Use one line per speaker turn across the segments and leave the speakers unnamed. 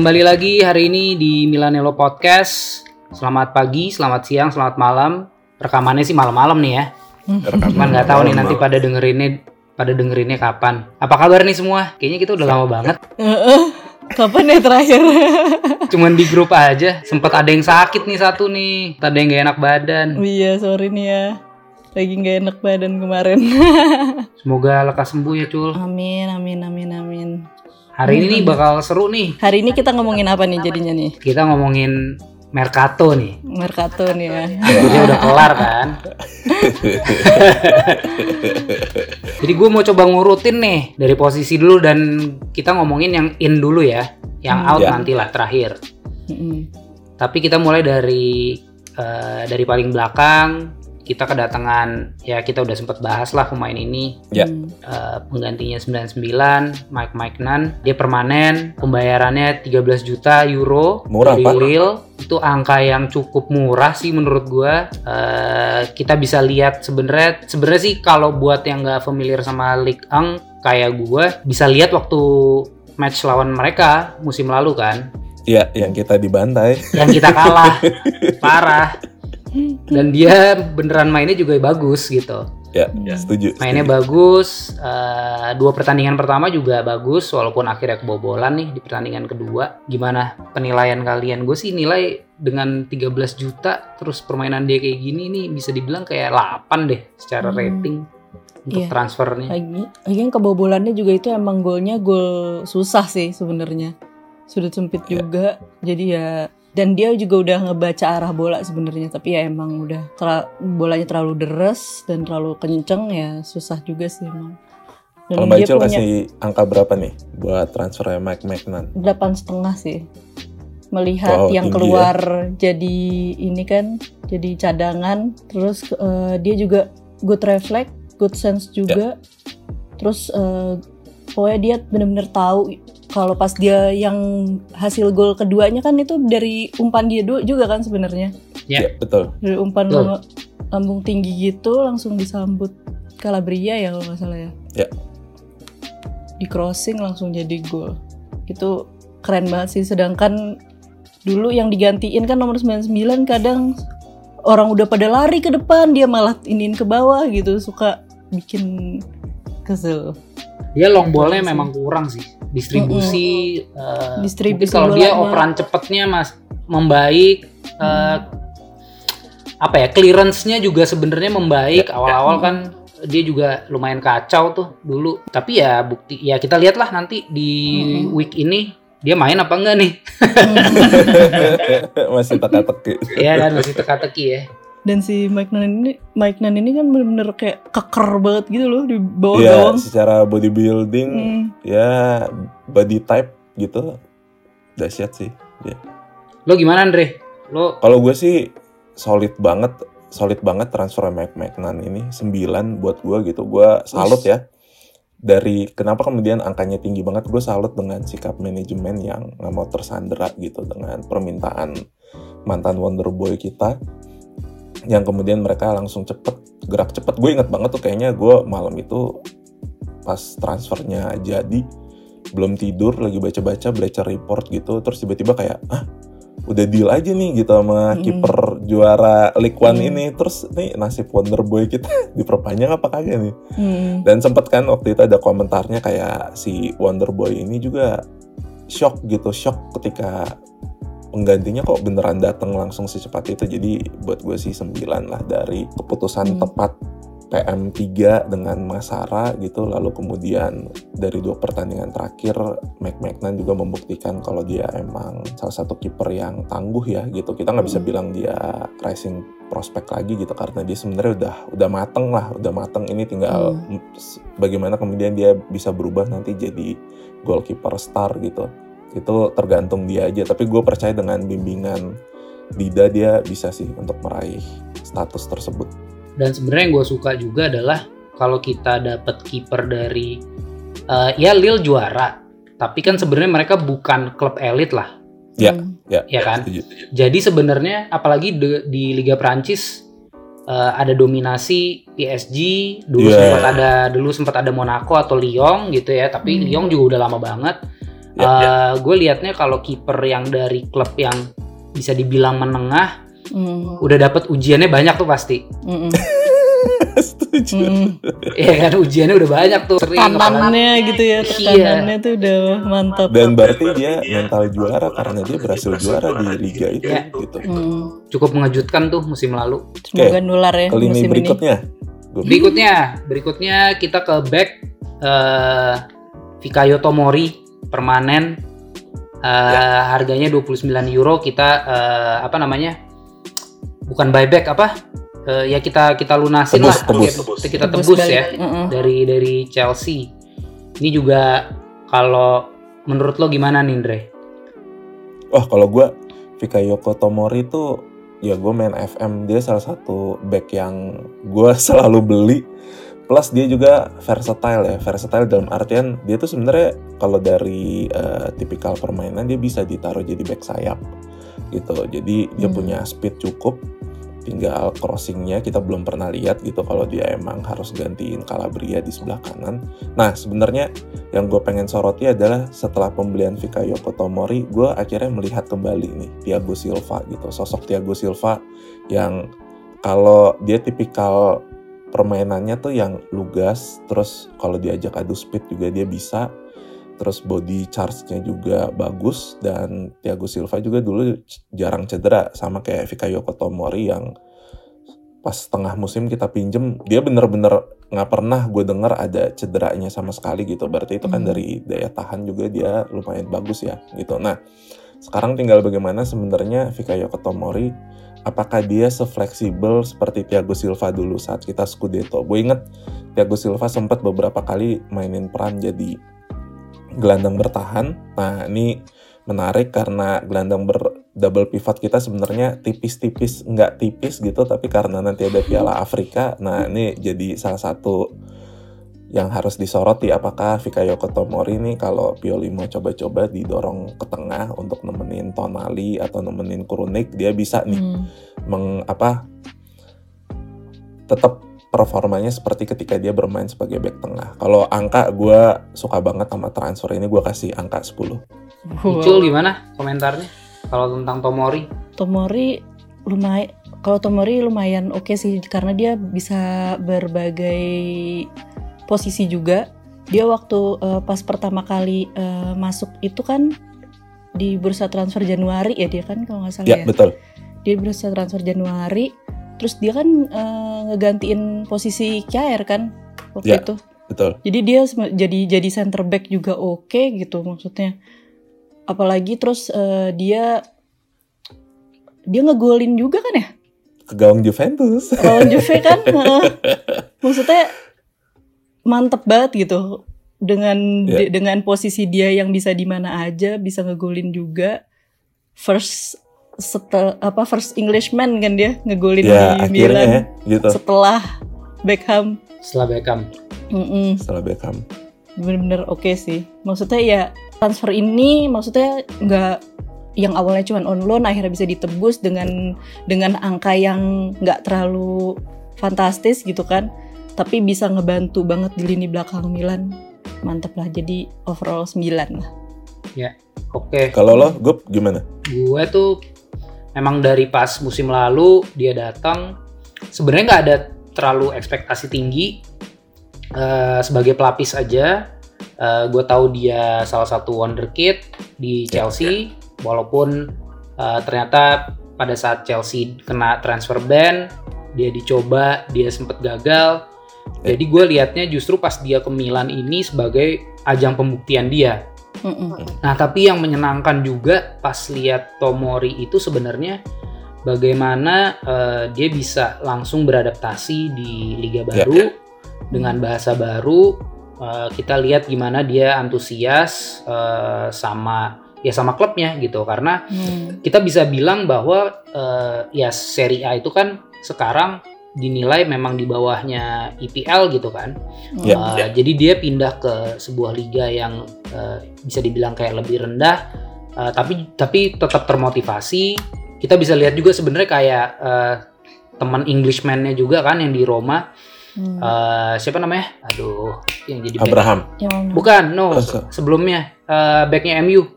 Kembali lagi hari ini di Milanello Podcast. Selamat pagi, selamat siang, selamat malam. Rekamannya sih malam-malam nih ya. Cuman nggak tahu nih nanti pada dengerinnya pada dengerinnya kapan. Apa kabar nih semua? Kayaknya kita udah lama banget.
Kapan ya terakhir?
Cuman di grup aja. Sempet ada yang sakit nih satu nih. Ada yang gak enak badan.
Oh iya, sorry nih ya. Lagi nggak enak badan kemarin.
Semoga lekas sembuh ya Cul.
amin, amin, amin, amin.
Hari ini nih bakal seru nih.
Hari ini kita ngomongin apa nih jadinya nih?
Kita ngomongin Mercato nih.
Mercato nih ya.
Liburnya udah kelar kan. Jadi gue mau coba ngurutin nih dari posisi dulu dan kita ngomongin yang in dulu ya. Yang out
Ya.
nantilah terakhir.
Mm-mm.
Tapi kita mulai dari eh, dari paling belakang. Kita kedatangan ya kita udah sempat bahas lah pemain ini
Ya.
Hmm.
Eh, penggantinya 99 Mike Mike Nan dia permanen pembayarannya 13 juta euro
Murah,
dari. Lille itu angka yang cukup murah sih menurut gua Eh, kita bisa lihat sebenarnya sebenarnya sih kalau buat yang nggak familiar sama Ligue 1 kayak gua bisa lihat waktu match lawan mereka musim lalu kan
Iya, yang kita dibantai.
yang kita kalah parah dan dia beneran mainnya juga bagus gitu
Ya,
Ya.
setuju.
mainnya
setuju.
bagus eh, dua pertandingan pertama juga bagus walaupun akhirnya kebobolan nih di pertandingan kedua gimana penilaian kalian gue sih nilai dengan 13 juta terus permainan dia kayak gini nih bisa dibilang kayak 8 deh secara
Hmm.
rating untuk
Iya.
transfernya
Lagi, lagi yang kebobolannya juga itu emang golnya gol susah sih sebenarnya. Sudut sempit
Ya.
juga. Jadi ya dan dia juga udah ngebaca arah bola sebenarnya tapi ya emang udah tera- bolanya terlalu deres dan terlalu kenceng ya susah juga sih emang. Dan
Kalau Mbak
punya-
kasih angka berapa nih buat transfernya Mike McNan?
delapan setengah sih melihat
Wow,
yang
tinggi
keluar jadi ini kan jadi cadangan terus eh, dia juga good reflect good sense juga terus eh, pokoknya dia benar-benar tahu kalau pas dia yang hasil gol keduanya kan itu dari umpan dia juga kan sebenarnya
Ya.
Ya, betul.
dari umpan
Betul.
lambung- lambung tinggi gitu langsung disambut Calabria ya kalau nggak salah ya
Ya.
di crossing langsung jadi gol itu keren banget sih sedangkan dulu yang digantiin kan nomor 99 kadang orang udah pada lari ke depan dia malah iniin ke bawah gitu suka bikin kesel
dia long ballnya
Iya
memang kurang sih distribusi eh,
Distribusi
mungkin kalau dia operan cepetnya mas membaik eh, apa ya clearance-nya juga sebenarnya membaik. Awal-awal kan dia juga lumayan kacau tuh dulu. Tapi ya bukti ya kita lihatlah nanti di
Mm-mm.
week ini dia main apa enggak nih?
Masih teka-teki.
ya kan masih teka-teki ya
dan si Mike Nan ini Mike Nan ini kan bener-bener kayak keker banget gitu loh di bawah
Iya,
gawang
secara bodybuilding,
Hmm.
ya body type gitu, dahsyat sih.
lo gimana Andre lo
Kalau gue sih solid banget, solid banget transfer Mike McNan ini 9 buat gue gitu. Gue salut ya. Dari kenapa kemudian angkanya tinggi banget, gue salut dengan sikap manajemen yang nggak mau tersandera gitu dengan permintaan mantan Wonderboy kita yang kemudian mereka langsung cepet gerak cepet gue inget banget tuh kayaknya gue malam itu pas transfernya jadi belum tidur lagi baca-baca Bleacher Report gitu terus tiba-tiba kayak ah udah deal aja nih gitu sama
Mm.
kiper juara League One
Mm.
ini terus nih nasib Wonderboy kita diperpanjang apa kagak nih
Hmm.
dan sempet kan waktu itu ada komentarnya kayak si Wonderboy ini juga shock gitu shock ketika penggantinya kok beneran datang langsung secepat itu jadi buat gue sih 9 lah dari keputusan
Hmm.
tepat PM3 dengan Masara gitu lalu kemudian dari dua pertandingan terakhir Mike McNan juga membuktikan kalau dia emang salah satu kiper yang tangguh ya gitu kita nggak bisa
Hmm.
bilang dia rising prospek lagi gitu karena dia sebenarnya udah udah mateng lah udah mateng ini tinggal
Hmm.
bagaimana kemudian dia bisa berubah nanti jadi goalkeeper star gitu itu tergantung dia aja tapi gue percaya dengan bimbingan Dida dia bisa sih untuk meraih status tersebut
dan sebenarnya yang gue suka juga adalah kalau kita dapat kiper dari eh, ya Lille juara tapi kan sebenarnya mereka bukan klub elit lah
Ya.
Hmm.
ya kan
Setuju.
jadi sebenarnya apalagi de- di Liga Prancis eh, ada dominasi PSG dulu
Iya.
sempat ada dulu sempat ada Monaco atau Lyon gitu ya tapi
Hmm.
Lyon juga udah lama banget
Ya,
Eh, gue liatnya kalau kiper yang dari klub yang bisa dibilang menengah
Mm,
udah dapat ujiannya banyak tuh pasti.
mm, mm,
Setuju.
mm.
Iya kan ujiannya udah banyak tuh. Sering
Tekanannya gitu ya,
Iya.
tekanannya tuh udah mantap.
Dan berarti dia mental juara karena dia berhasil juara di liga itu
Iya.
gitu.
Mm,
cukup mengejutkan tuh musim lalu.
semoga nular ya
Ke lini
musim ini.
berikutnya. Gua-
Berikutnya, berikutnya kita ke back eh Fikayo Tomori permanen eh harganya 29 euro kita eh, apa namanya? Bukan buyback apa? Eh, ya kita kita lunasin
Tebus,
lah.
tebus.
Kita, kita tebus,
balik.
ya
Mm-mm.
dari dari Chelsea. Ini juga kalau menurut lo gimana nih, Andre?
Wah kalau gue Fikayoko Tomori itu ya gue main FM dia salah satu back yang gue selalu beli plus dia juga versatile ya versatile dalam artian dia tuh sebenarnya kalau dari eh, tipikal permainan dia bisa ditaruh jadi back sayap gitu. Jadi dia
Hmm.
punya speed cukup tinggal crossingnya kita belum pernah lihat gitu kalau dia emang harus gantiin Calabria di sebelah kanan. Nah sebenarnya yang gue pengen soroti adalah setelah pembelian Fikayo Tomori, gue akhirnya melihat kembali nih Thiago Silva gitu, sosok Thiago Silva yang kalau dia tipikal permainannya tuh yang lugas, terus kalau diajak adu speed juga dia bisa, terus body charge-nya juga bagus dan Thiago Silva juga dulu jarang cedera sama kayak Fikayo Tomori yang pas tengah musim kita pinjem dia bener-bener nggak pernah gue denger ada cederanya sama sekali gitu berarti itu kan
Hmm.
dari daya tahan juga dia lumayan bagus ya gitu nah sekarang tinggal bagaimana sebenarnya Fikayo Tomori apakah dia sefleksibel seperti Thiago Silva dulu saat kita Scudetto? Gue inget Thiago Silva sempat beberapa kali mainin peran jadi gelandang bertahan. Nah ini menarik karena gelandang ber double pivot kita sebenarnya tipis-tipis nggak tipis gitu tapi karena nanti ada Piala Afrika nah ini jadi salah satu yang harus disoroti apakah Fikayoko Tomori ini kalau Pioli mau coba-coba didorong ke tengah untuk nemenin Tonali atau nemenin Kurunik dia bisa nih
Mm.
meng apa tetap performanya seperti ketika dia bermain sebagai back tengah. Kalau angka gue suka banget sama transfer ini gue kasih angka 10.
Icul gimana komentarnya kalau tentang Tomori?
Tomori lumayan kalau Tomori lumayan oke sih karena dia bisa berbagai posisi juga. Dia waktu eh, pas pertama kali eh, masuk itu kan di bursa transfer Januari ya dia kan kalau nggak salah
Ya,
ya.
betul.
Dia bursa transfer Januari terus dia kan eh, ngegantiin posisi Kjaer kan waktu
Ya.
itu.
Betul.
Jadi dia jadi jadi center back juga oke gitu maksudnya. Apalagi terus eh, dia dia ngegolin juga kan ya?
Ke gawang Juventus.
Lawan Juve kan maksudnya mantep banget gitu dengan
Ya.
de- dengan posisi dia yang bisa di mana aja bisa ngegolin juga first setel apa first Englishman kan dia ngegolin
ya,
di
akhirnya
Milan
ya, gitu.
setelah Beckham
Setelah Beckham.
Mm-mm.
Setelah Beckham.
bener-bener oke sih. Maksudnya ya transfer ini maksudnya nggak yang awalnya cuma on loan akhirnya bisa ditebus dengan dengan angka yang nggak terlalu fantastis gitu kan. Tapi bisa ngebantu banget di lini belakang Milan. Mantep lah jadi overall 9 lah.
Oke.
Kalau lo, Gup, gimana?
gue tuh memang dari pas musim lalu dia datang sebenarnya nggak ada terlalu ekspektasi tinggi Eh, sebagai pelapis aja gue tahu dia salah satu wonderkid di Chelsea walaupun eh, ternyata pada saat Chelsea kena transfer ban dia dicoba dia sempat gagal jadi gue liatnya justru pas dia ke Milan ini sebagai ajang pembuktian dia
Mm-mm.
Nah, tapi yang menyenangkan juga pas lihat Tomori itu sebenarnya bagaimana eh, dia bisa langsung beradaptasi di liga
Ya.
baru dengan bahasa baru. Eh, kita lihat gimana dia antusias eh, sama ya sama klubnya gitu karena
Hmm.
kita bisa bilang bahwa eh, ya Serie A itu kan sekarang dinilai memang di bawahnya IPL gitu kan.
Ya.
Uh, Jadi dia pindah ke sebuah liga yang uh, bisa dibilang kayak lebih rendah, uh, tapi tapi tetap termotivasi. Kita bisa lihat juga sebenarnya kayak uh, teman Englishman-nya juga kan yang di Roma
Hmm.
Eh, siapa namanya? Aduh, yang jadi back.
Abraham.
Mana?
Bukan, no.
Oh, so-
Sebelumnya eh, backnya MU.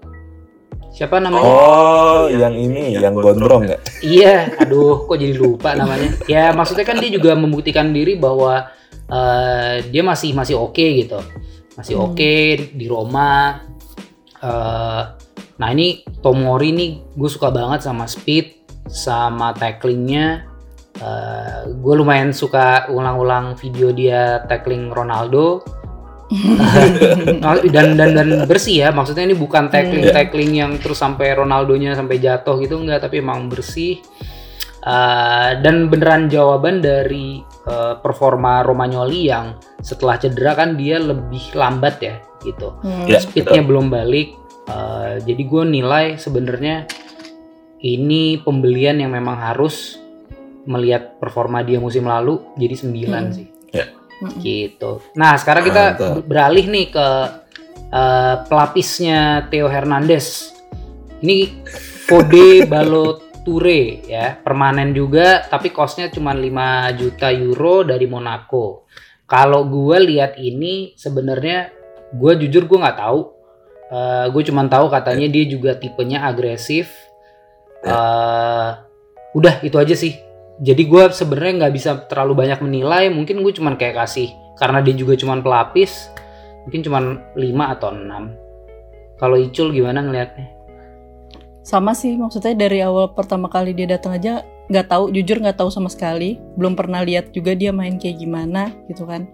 Siapa namanya?
Oh, yang ini, yang gondrong nggak?
Iya, aduh, kok jadi lupa namanya. Ya maksudnya kan dia juga membuktikan diri bahwa eh, dia masih masih oke gitu, masih
Hmm.
oke di Roma. Eh, nah ini Tomori nih, gue suka banget sama speed, sama tacklingnya. Eh, gue lumayan suka ulang-ulang video dia tackling Ronaldo. Nah, dan dan dan bersih ya maksudnya ini bukan tackling
Hmm.
tackling yang terus sampai Ronaldonya sampai jatuh gitu enggak tapi emang bersih Uh, dan beneran jawaban dari uh, performa Romagnoli yang setelah cedera kan dia lebih lambat ya gitu
Hmm.
Ya.
speednya belum balik Uh, jadi gue nilai sebenarnya ini pembelian yang memang harus melihat performa dia musim lalu jadi 9
Hmm.
sih
Mm-mm.
gitu. Nah sekarang kita
Mantap.
beralih nih ke eh, pelapisnya Theo Hernandez. Ini Fode Baloture ya, permanen juga tapi costnya cuma 5 juta euro dari Monaco. Kalau gue lihat ini sebenarnya gue jujur gue nggak tahu. Eh, gue cuma tahu katanya dia juga tipenya agresif. Eh, udah itu aja sih jadi gue sebenarnya nggak bisa terlalu banyak menilai mungkin gue cuman kayak kasih karena dia juga cuman pelapis mungkin cuman 5 atau 6 kalau Icul gimana ngelihatnya
sama sih maksudnya dari awal pertama kali dia datang aja nggak tahu jujur nggak tahu sama sekali. Belum pernah lihat juga dia main kayak gimana gitu kan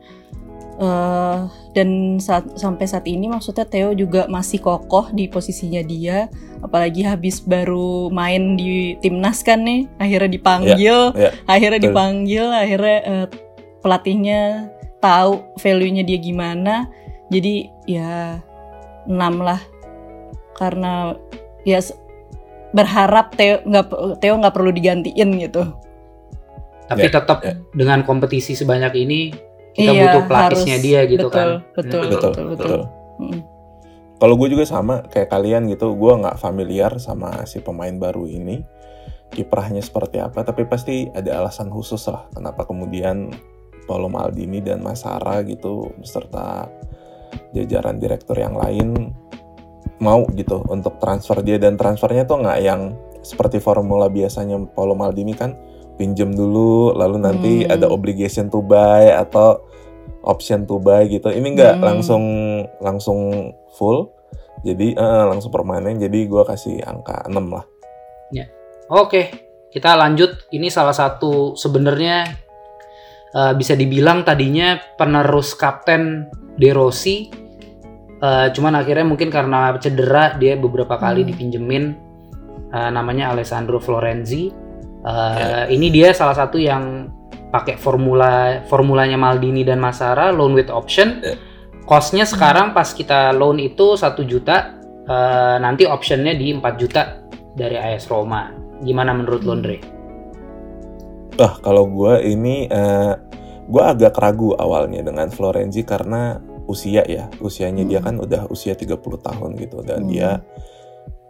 Eh, dan saat sampai saat ini maksudnya Theo juga masih kokoh di posisinya dia. Apalagi habis baru main di timnas kan nih akhirnya dipanggil
ya,
akhirnya
betul.
dipanggil akhirnya eh, pelatihnya tahu value-nya dia gimana. Jadi ya enam lah. Karena ya berharap Theo nggak Theo nggak perlu digantiin gitu.
Tapi
Ya,
tetap
ya.
dengan kompetisi sebanyak ini kita
Iya,
butuh pelapisnya
harus.
dia gitu
betul,
kan
betul
Hmm.
betul
betul,
betul,
betul.
Mm.
Kalau gue juga sama kayak kalian gitu, gue nggak familiar sama si pemain baru ini, kiprahnya seperti apa, tapi pasti ada alasan khusus lah kenapa kemudian Paolo Maldini dan Masara gitu beserta jajaran direktur yang lain mau gitu untuk transfer dia dan transfernya tuh nggak yang seperti formula biasanya Paolo Maldini kan pinjem dulu lalu nanti
Hmm.
ada obligation to buy atau option to buy gitu ini nggak
Hmm.
langsung langsung full jadi eh, langsung permanen jadi gua kasih angka 6 lah
oke kita lanjut ini salah satu sebenarnya eh, bisa dibilang tadinya penerus kapten De Rossi Eh, cuman akhirnya mungkin karena cedera dia beberapa kali
Hmm.
dipinjemin eh, namanya Alessandro Florenzi. Eh,
Ya.
Ini dia salah satu yang pakai formula formulanya Maldini dan Masara loan with option.
Ya.
Costnya sekarang pas kita loan itu satu juta, eh, nanti optionnya di 4 juta dari AS Roma. Gimana menurut lo. Andre?
Wah, kalau gue ini eh gue agak ragu awalnya dengan Florenzi karena usia ya. Usianya dia
Hmm.
kan udah usia 30 tahun gitu dan
Hmm.
dia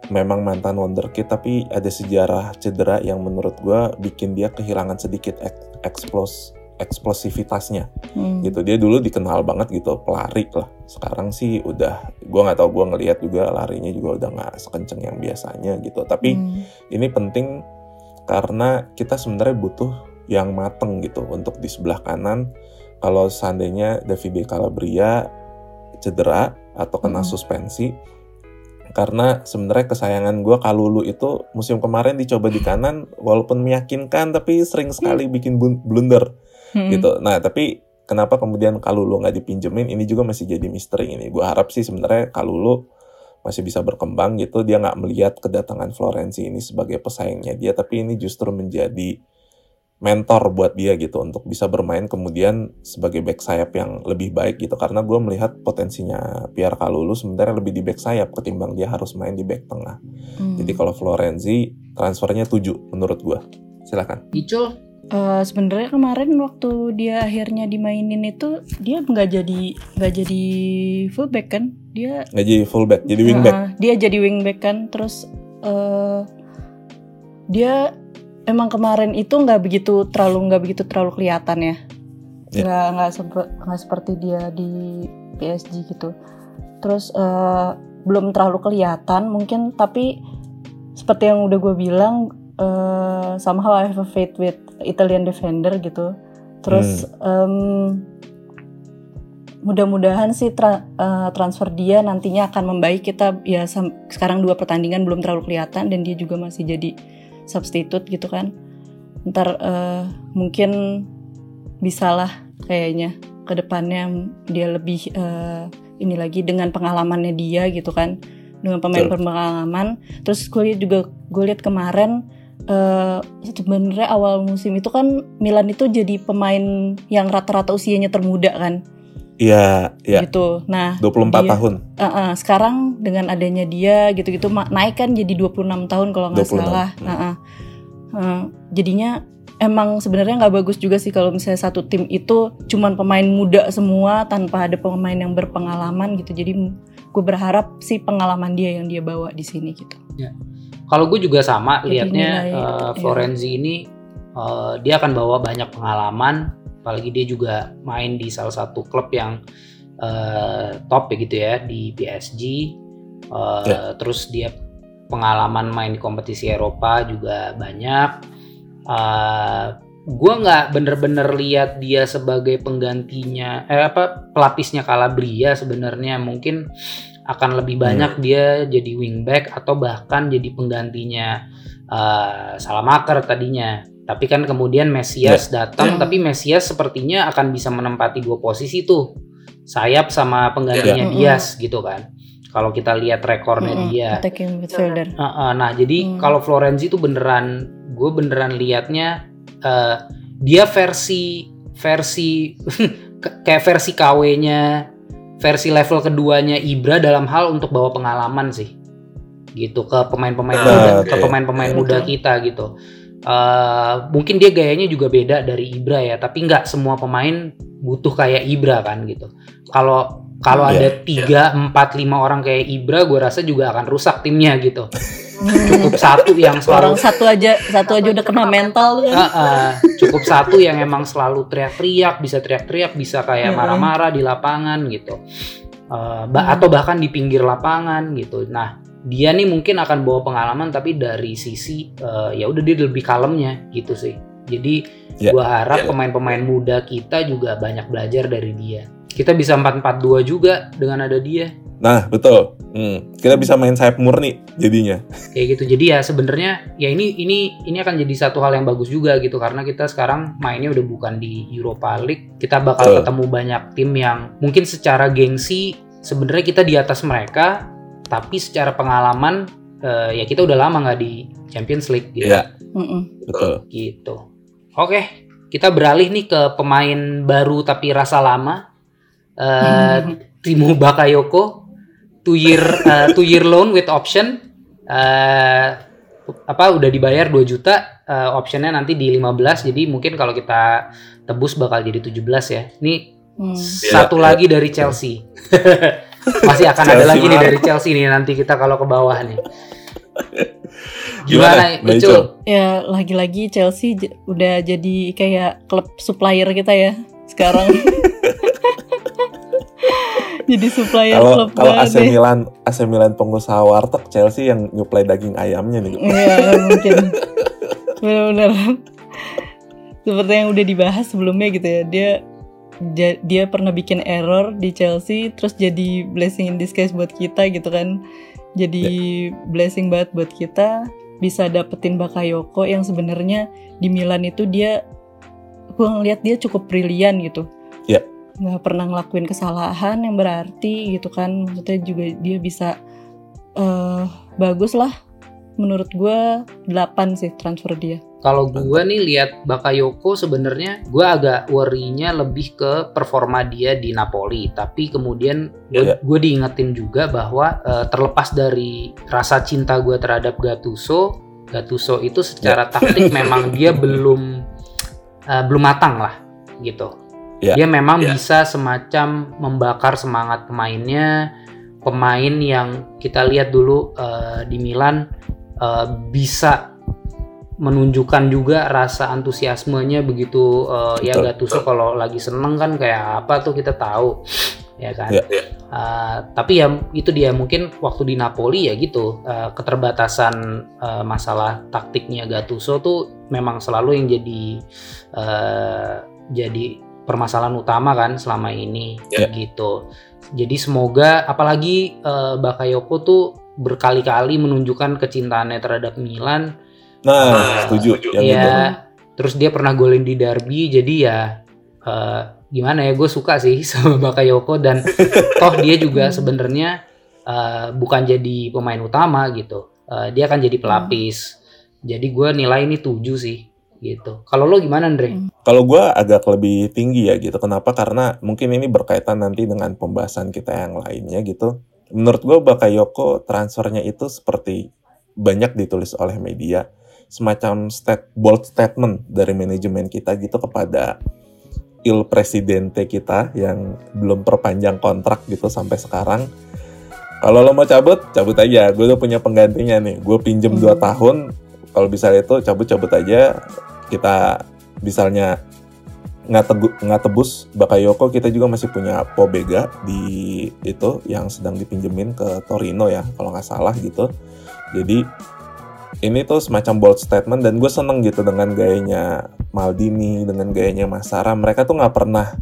memang mantan wonderkid tapi ada sejarah cedera yang menurut gue bikin dia kehilangan sedikit ek- eksplos eksplosivitasnya
Hmm.
gitu. Dia dulu dikenal banget gitu pelari lah. Sekarang sih udah gue nggak tahu gue ngelihat juga larinya juga udah nggak sekenceng yang biasanya gitu. Tapi
Hmm.
ini penting karena kita sebenarnya butuh yang mateng gitu untuk di sebelah kanan kalau seandainya Davide Calabria cedera atau kena
Mm.
suspensi karena sebenarnya kesayangan gue Kalulu itu musim kemarin dicoba di kanan walaupun meyakinkan tapi sering sekali bikin bun- blunder
Hmm.
gitu. Nah tapi kenapa kemudian Kalulu nggak dipinjemin ini juga masih jadi misteri ini. Gue harap sih sebenarnya Kalulu masih bisa berkembang gitu. Dia nggak melihat kedatangan Florenzi ini sebagai pesaingnya dia, tapi ini justru menjadi mentor buat dia gitu untuk bisa bermain kemudian sebagai back sayap yang lebih baik gitu. Karena gue melihat potensinya Pierre Kalulu sebenarnya lebih di back sayap ketimbang dia harus main di back tengah.
Hmm.
Jadi kalau Florenzi transfernya 7 menurut gue. Silakan.
Icul?
Eh, sebenarnya kemarin waktu dia akhirnya dimainin itu dia nggak jadi nggak jadi fullback kan dia
Nggak jadi fullback, jadi wingback.
Nah, dia jadi wingback kan terus eh dia emang kemarin itu nggak begitu terlalu nggak begitu terlalu kelihatan ya yeah. nggak nggak seper, nggak seperti dia di PSG gitu terus uh, belum terlalu kelihatan mungkin tapi seperti yang udah gue bilang uh, somehow I have a faith with Italian defender gitu terus hmm. um, mudah-mudahan sih tra uh, transfer dia nantinya akan membaik kita ya sekarang dua pertandingan belum terlalu kelihatan dan dia juga masih jadi substitute gitu kan. Ntar uh, mungkin bisalah kayaknya ke depannya dia lebih uh, ini lagi dengan pengalamannya dia gitu kan. Dengan pemain berpengalaman. Terus gue lihat juga gue lihat kemarin uh, sebenarnya awal musim itu kan Milan itu jadi pemain yang rata-rata usianya termuda kan
Iya, iya.
Gitu. Nah,
24 dia, tahun.
Uh, uh, sekarang dengan adanya dia gitu-gitu naik kan jadi 26 tahun kalau nggak salah. Hmm. Uh, uh. Uh, jadinya emang sebenarnya nggak bagus juga sih kalau misalnya satu tim itu cuman pemain muda semua tanpa ada pemain yang berpengalaman gitu. Jadi gue berharap sih pengalaman dia yang dia bawa di sini gitu.
Ya. Kalau gue juga sama liatnya uh, Florenzi ya. ini uh, dia akan bawa banyak pengalaman apalagi dia juga main di salah satu klub yang uh, top ya gitu ya di PSG uh, yeah. terus dia pengalaman main di kompetisi Eropa juga banyak uh, eh, gue nggak bener-bener lihat dia sebagai penggantinya eh apa pelapisnya Calabria sebenarnya mungkin akan lebih banyak hmm. dia jadi wingback atau bahkan jadi penggantinya uh, Salamaker tadinya tapi kan kemudian Mesias yeah. datang, yeah. tapi Mesias sepertinya akan bisa menempati dua posisi tuh. Sayap sama penggantinya yeah. Dias gitu kan. Kalau kita lihat rekornya mm -hmm. dia. Uh, uh, nah, jadi mm. kalau Florenzi itu beneran gue beneran liatnya uh, dia versi versi kayak versi KW-nya versi level keduanya Ibra dalam hal untuk bawa pengalaman sih gitu ke pemain-pemain uh, muda okay. ke pemain-pemain muda kita gitu Uh, mungkin dia gayanya juga beda dari Ibra ya, tapi nggak semua pemain butuh kayak Ibra kan gitu. Kalau kalau yeah, ada iya. tiga, empat, lima orang kayak Ibra, gue rasa juga akan rusak timnya gitu. cukup satu yang selalu
orang satu aja satu aja udah kena mental
kan? uh, uh, cukup satu yang emang selalu teriak-teriak bisa teriak-teriak bisa kayak marah-marah di lapangan gitu uh, bah atau bahkan di pinggir lapangan gitu nah dia nih mungkin akan bawa pengalaman tapi dari sisi uh, ya udah dia lebih kalemnya gitu sih. Jadi yeah. gua harap ya. pemain-pemain yeah. muda kita juga banyak belajar dari dia. Kita bisa 4-4-2 juga dengan ada dia.
Nah, betul. Hmm, kita bisa main sayap murni jadinya.
Kayak gitu. Jadi ya sebenarnya ya ini ini ini akan jadi satu hal yang bagus juga gitu karena kita sekarang mainnya udah bukan di Europa League. Kita bakal betul. ketemu banyak tim yang mungkin secara gengsi sebenarnya kita di atas mereka tapi secara pengalaman uh, ya kita udah lama nggak di Champions League gitu.
Iya. Betul.
Gitu. Oke, kita beralih nih ke pemain baru tapi rasa lama. Uh, Timo Bakayoko, two year uh, two year loan with option. Uh, apa udah dibayar 2 juta uh, optionnya nanti di 15 jadi mungkin kalau kita tebus bakal jadi 17 ya ini hmm. satu yeah, lagi yeah. dari Chelsea Masih akan ada lagi nih dari Chelsea nih nanti kita kalau ke bawah nih.
Gimana, Gimana Ya lagi-lagi Chelsea udah jadi kayak klub supplier kita ya sekarang. jadi supplier
kalo, klub kalau AC Milan AC Milan pengusaha warteg Chelsea yang nyuplai daging ayamnya nih.
Iya mungkin. Benar-benar. Seperti yang udah dibahas sebelumnya gitu ya. Dia dia pernah bikin error di Chelsea terus jadi blessing in disguise buat kita gitu kan. Jadi yeah. blessing banget buat kita bisa dapetin Bakayoko yang sebenarnya di Milan itu dia gue ngeliat dia cukup brilian gitu.
Yeah.
nggak pernah ngelakuin kesalahan yang berarti gitu kan. Maksudnya juga dia bisa uh, bagus lah. Menurut gue 8 sih transfer dia
kalau gue nih lihat Bakayoko sebenarnya gue agak worry-nya lebih ke performa dia di Napoli. Tapi kemudian gue, yeah. gue diingetin juga bahwa uh, terlepas dari rasa cinta gue terhadap Gattuso, Gattuso itu secara yeah. taktik memang dia belum uh, belum matang lah gitu. Yeah. Dia memang yeah. bisa semacam membakar semangat pemainnya, pemain yang kita lihat dulu uh, di Milan uh, bisa menunjukkan juga rasa antusiasmenya begitu uh, ya Gattuso kalau lagi seneng kan kayak apa tuh kita tahu ya kan. Yeah, yeah. Uh, tapi ya itu dia mungkin waktu di Napoli ya gitu uh, keterbatasan uh, masalah taktiknya Gattuso tuh memang selalu yang jadi uh, jadi permasalahan utama kan selama ini yeah. gitu. Jadi semoga apalagi uh, Bakayoko tuh berkali-kali menunjukkan kecintaannya terhadap Milan
Nah, uh, setuju.
Yang ya, terus dia pernah golin di derby, jadi ya uh, gimana ya, gue suka sih sama Bakayoko dan toh dia juga sebenarnya uh, bukan jadi pemain utama gitu, uh, dia akan jadi pelapis. Jadi gue nilai ini tujuh sih gitu. Kalau lo gimana, Andre? Hmm.
Kalau gue agak lebih tinggi ya gitu. Kenapa? Karena mungkin ini berkaitan nanti dengan pembahasan kita yang lainnya gitu. Menurut gue Bakayoko transfernya itu seperti banyak ditulis oleh media semacam state, bold statement dari manajemen kita gitu kepada il presidente kita yang belum perpanjang kontrak gitu sampai sekarang. Kalau lo mau cabut, cabut aja. Gue udah punya penggantinya nih. Gue pinjem hmm. 2 tahun. Kalau bisa itu cabut-cabut aja. Kita misalnya nggak nggak tebus Bakayoko kita juga masih punya Pobega di itu yang sedang dipinjemin ke Torino ya kalau nggak salah gitu jadi ini tuh semacam bold statement dan gue seneng gitu dengan gayanya Maldini, dengan gayanya Masara. Mereka tuh nggak pernah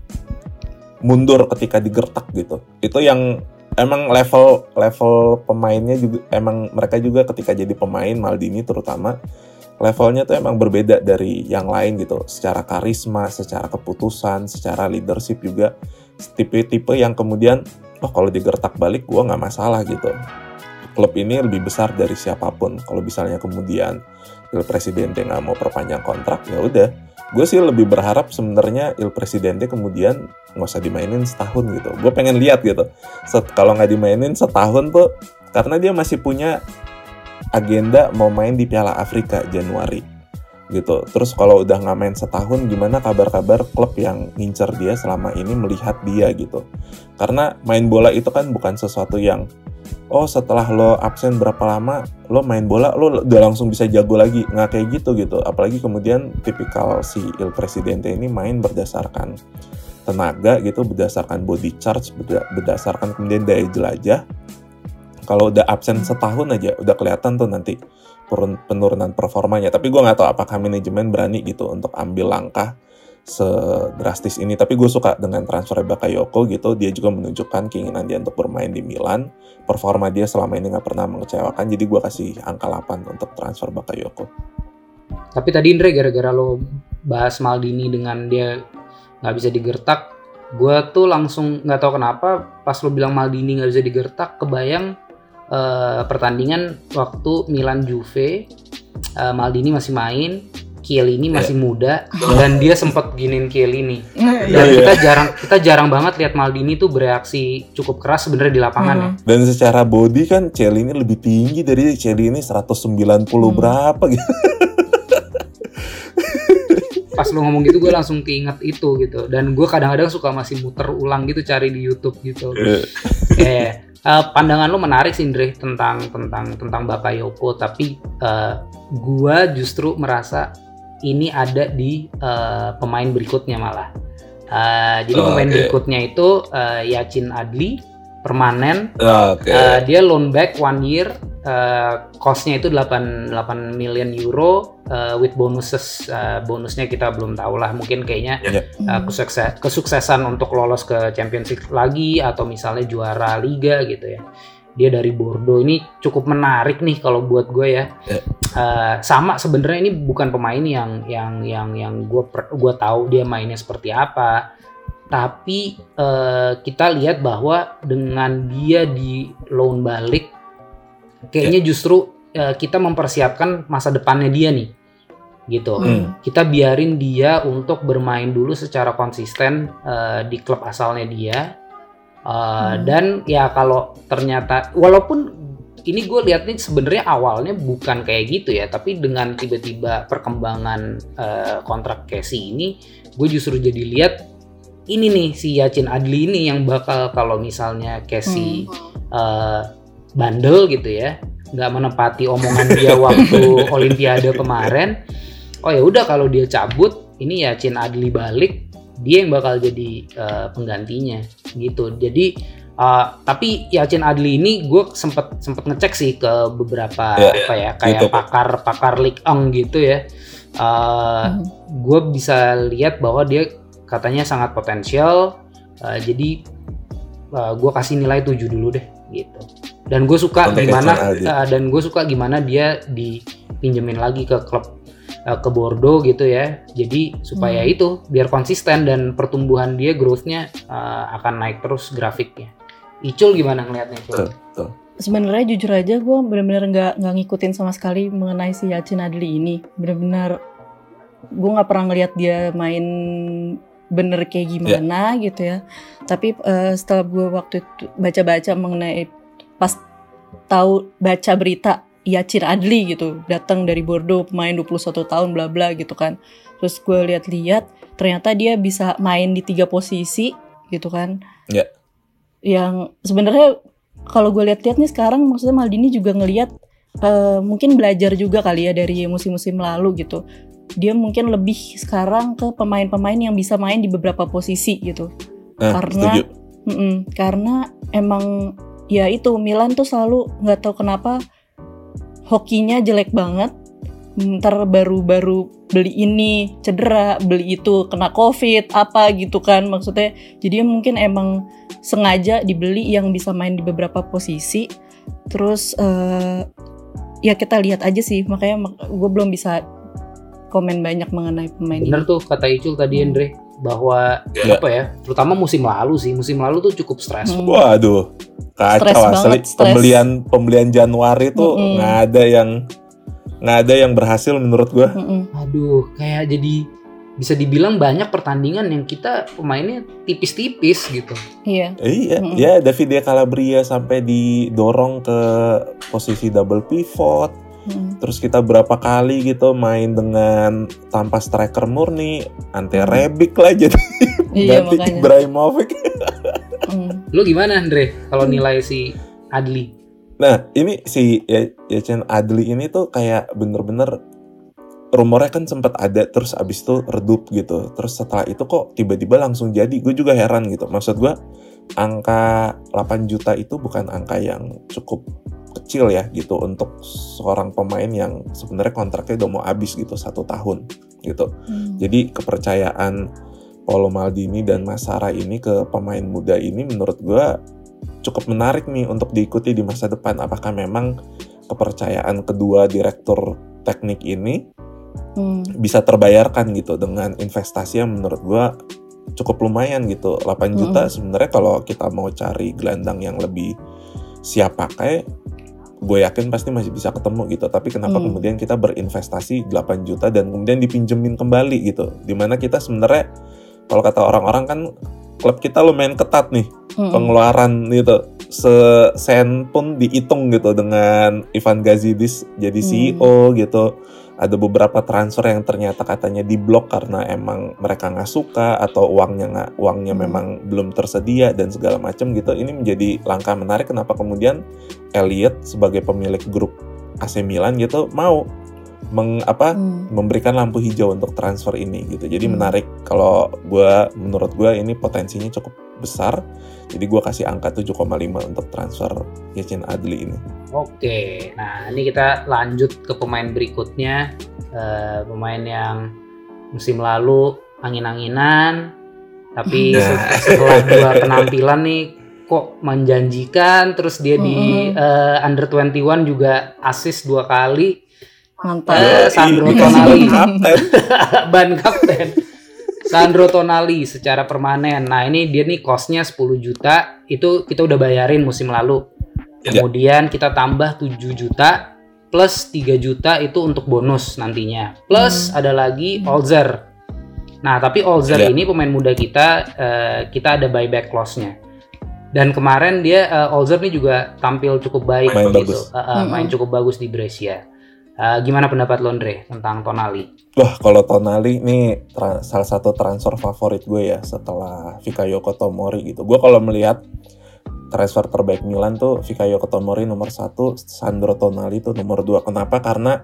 mundur ketika digertak gitu. Itu yang emang level level pemainnya juga emang mereka juga ketika jadi pemain Maldini terutama levelnya tuh emang berbeda dari yang lain gitu. Secara karisma, secara keputusan, secara leadership juga tipe-tipe yang kemudian oh kalau digertak balik gue nggak masalah gitu klub ini lebih besar dari siapa pun. Kalau misalnya kemudian Il Presidente nggak mau perpanjang kontrak, ya udah. Gue sih lebih berharap sebenarnya Il Presidente kemudian nggak usah dimainin setahun gitu. Gue pengen lihat gitu. Kalau nggak dimainin setahun tuh, karena dia masih punya agenda mau main di Piala Afrika Januari gitu. Terus kalau udah nggak main setahun, gimana kabar-kabar klub yang ngincer dia selama ini melihat dia gitu? Karena main bola itu kan bukan sesuatu yang oh setelah lo absen berapa lama lo main bola lo udah langsung bisa jago lagi. Nggak kayak gitu gitu. Apalagi kemudian tipikal si Il Presidente ini main berdasarkan tenaga gitu berdasarkan body charge berdasarkan kemudian daya jelajah. Kalau udah absen setahun aja udah kelihatan tuh nanti penurunan performanya. Tapi gue nggak tahu apakah manajemen berani gitu untuk ambil langkah sedrastis ini tapi gue suka dengan transfer Bakayoko gitu. Dia juga menunjukkan keinginan dia untuk bermain di Milan. Performa dia selama ini nggak pernah mengecewakan jadi gue kasih angka 8 untuk transfer Bakayoko.
Tapi tadi Indra gara-gara lo bahas Maldini dengan dia nggak bisa digertak gue tuh langsung nggak tahu kenapa pas lo bilang Maldini nggak bisa digertak kebayang uh, pertandingan waktu Milan Juve uh, Maldini masih main Kiel ini masih yeah. muda dan dia sempat giniin Kiel ini. Dan yeah, kita yeah. jarang kita jarang banget lihat Maldini tuh bereaksi cukup keras sebenarnya di lapangan hmm. ya.
Dan secara body kan Kiel ini lebih tinggi dari Kiel ini 190 hmm. berapa gitu.
Pas lu ngomong gitu gue langsung keinget itu gitu. Dan gue kadang-kadang suka masih muter ulang gitu cari di YouTube gitu. Yeah. Kayak uh, pandangan lu menarik sih Indri tentang tentang tentang Bakayoko tapi uh, gua justru merasa ini ada di uh, pemain berikutnya malah. Uh, jadi oh, pemain okay. berikutnya itu uh, Yacin Adli permanen. Oh, okay. uh, dia loan back one year. Uh, costnya itu 8 8 million euro uh, with bonuses. Uh, bonusnya kita belum tahu lah. Mungkin kayaknya yeah. uh, kesukses, kesuksesan untuk lolos ke Championship lagi atau misalnya juara liga gitu ya dia dari Bordeaux ini cukup menarik nih kalau buat gue ya. Yeah. Uh, sama sebenarnya ini bukan pemain yang yang yang yang gue gue tahu dia mainnya seperti apa. Tapi uh, kita lihat bahwa dengan dia di loan balik, kayaknya yeah. justru uh, kita mempersiapkan masa depannya dia nih, gitu. Mm. Kita biarin dia untuk bermain dulu secara konsisten uh, di klub asalnya dia Uh, hmm. Dan ya kalau ternyata walaupun ini gue lihat nih sebenarnya awalnya bukan kayak gitu ya, tapi dengan tiba-tiba perkembangan uh, kontrak Casey ini, gue justru jadi lihat ini nih si Yacin Adli ini yang bakal kalau misalnya Casey hmm. uh, bandel gitu ya, nggak menepati omongan dia waktu Olimpiade kemarin, oh ya udah kalau dia cabut, ini ya Chin Adli balik, dia yang bakal jadi uh, penggantinya gitu. Jadi Uh, tapi Yacin Adli ini gue sempet sempet ngecek sih ke beberapa yeah, apa ya kayak gitu. pakar pakar League Ong gitu ya. Uh, hmm. Gue bisa lihat bahwa dia katanya sangat potensial. Uh, jadi uh, gue kasih nilai 7 dulu deh gitu. Dan gue suka Sampai gimana uh, dan gue suka gimana dia dipinjemin lagi ke klub uh, ke Bordeaux gitu ya. Jadi supaya hmm. itu biar konsisten dan pertumbuhan dia growth-nya uh, akan naik terus grafiknya. Icul gimana ngelihatnya Icul? Betul.
Sebenarnya jujur aja gue benar-benar nggak nggak ngikutin sama sekali mengenai si Yacin Adli ini. Benar-benar gue nggak pernah ngeliat dia main bener kayak gimana yeah. gitu ya. Tapi uh, setelah gue waktu itu baca-baca mengenai pas tahu baca berita Yacin Adli gitu datang dari Bordeaux pemain 21 tahun bla bla gitu kan. Terus gue lihat-lihat ternyata dia bisa main di tiga posisi gitu kan.
Yeah
yang sebenarnya kalau gue lihat-lihat nih sekarang maksudnya Maldini juga ngelihat uh, mungkin belajar juga kali ya dari musim-musim lalu gitu dia mungkin lebih sekarang ke pemain-pemain yang bisa main di beberapa posisi gitu eh, karena mm -mm, karena emang ya itu Milan tuh selalu nggak tahu kenapa hokinya jelek banget ntar baru-baru beli ini cedera, beli itu kena covid apa gitu kan maksudnya. Jadi mungkin emang sengaja dibeli yang bisa main di beberapa posisi. Terus uh, ya kita lihat aja sih makanya gue belum bisa komen banyak mengenai pemain
Bener ini. tuh kata Icul tadi. Andre bahwa ya. apa ya terutama musim lalu sih musim lalu tuh cukup stres.
Hmm. Waduh kacau asli pembelian pembelian Januari tuh nggak hmm. ada yang nggak ada yang berhasil menurut gue.
Aduh, kayak jadi bisa dibilang banyak pertandingan yang kita pemainnya tipis-tipis gitu.
Iya.
Iya, mm-hmm. ya David Calabria sampai didorong ke posisi double pivot. Mm. Terus kita berapa kali gitu main dengan tanpa striker murni, Ante Rebic lah jadi iya, ganti Ibrahimovic.
mm. Lu gimana Andre kalau nilai si Adli?
Nah, ini si ya, Chen Adli ini tuh kayak bener-bener rumornya kan sempat ada terus abis itu redup gitu. Terus setelah itu kok tiba-tiba langsung jadi. Gue juga heran gitu. Maksud gue angka 8 juta itu bukan angka yang cukup kecil ya gitu untuk seorang pemain yang sebenarnya kontraknya udah mau habis gitu satu tahun gitu. Hmm. Jadi kepercayaan Paulo Maldini dan Masara ini ke pemain muda ini menurut gue cukup menarik nih untuk diikuti di masa depan. Apakah memang kepercayaan kedua direktur teknik ini hmm. bisa terbayarkan gitu dengan investasi yang menurut gue cukup lumayan gitu 8 juta hmm. sebenarnya kalau kita mau cari gelandang yang lebih siap pakai gue yakin pasti masih bisa ketemu gitu tapi kenapa hmm. kemudian kita berinvestasi 8 juta dan kemudian dipinjemin kembali gitu di mana kita sebenarnya kalau kata orang-orang kan klub kita lumayan ketat nih hmm. pengeluaran gitu sen pun dihitung gitu dengan Ivan Gazidis jadi CEO hmm. gitu ada beberapa transfer yang ternyata katanya diblok karena emang mereka nggak suka atau uangnya nggak uangnya hmm. memang belum tersedia dan segala macam gitu ini menjadi langkah menarik kenapa kemudian Elliot sebagai pemilik grup AC Milan gitu mau meng, apa hmm. memberikan lampu hijau untuk transfer ini gitu. Jadi hmm. menarik kalau gue menurut gue ini potensinya cukup besar. Jadi gue kasih angka 7,5 untuk transfer Yacin Adli ini.
Oke, nah ini kita lanjut ke pemain berikutnya. Uh, pemain yang musim lalu angin-anginan, tapi nah. setelah dua penampilan nih kok menjanjikan. Terus dia di uh, under 21 juga assist dua kali
Mantap. Uh,
Sandro Tonali. Ban kapten. Sandro Tonali secara permanen. Nah ini dia nih costnya 10 juta. Itu kita udah bayarin musim lalu. Ya. Kemudian kita tambah 7 juta. Plus 3 juta itu untuk bonus nantinya. Plus hmm. ada lagi Olzer. Nah tapi Olzer ya. ini pemain muda kita. Uh, kita ada buyback clause-nya. Dan kemarin dia uh, Olzer nih juga tampil cukup baik
main gitu. Bagus.
Uh, uh, main hmm. cukup bagus di Brescia. Uh, gimana pendapat Londre tentang Tonali?
Wah, kalau Tonali ini salah satu transfer favorit gue ya setelah Fikayo Tomori gitu. Gue kalau melihat transfer terbaik Milan tuh Fikayo Tomori nomor satu, Sandro Tonali tuh nomor dua. Kenapa? Karena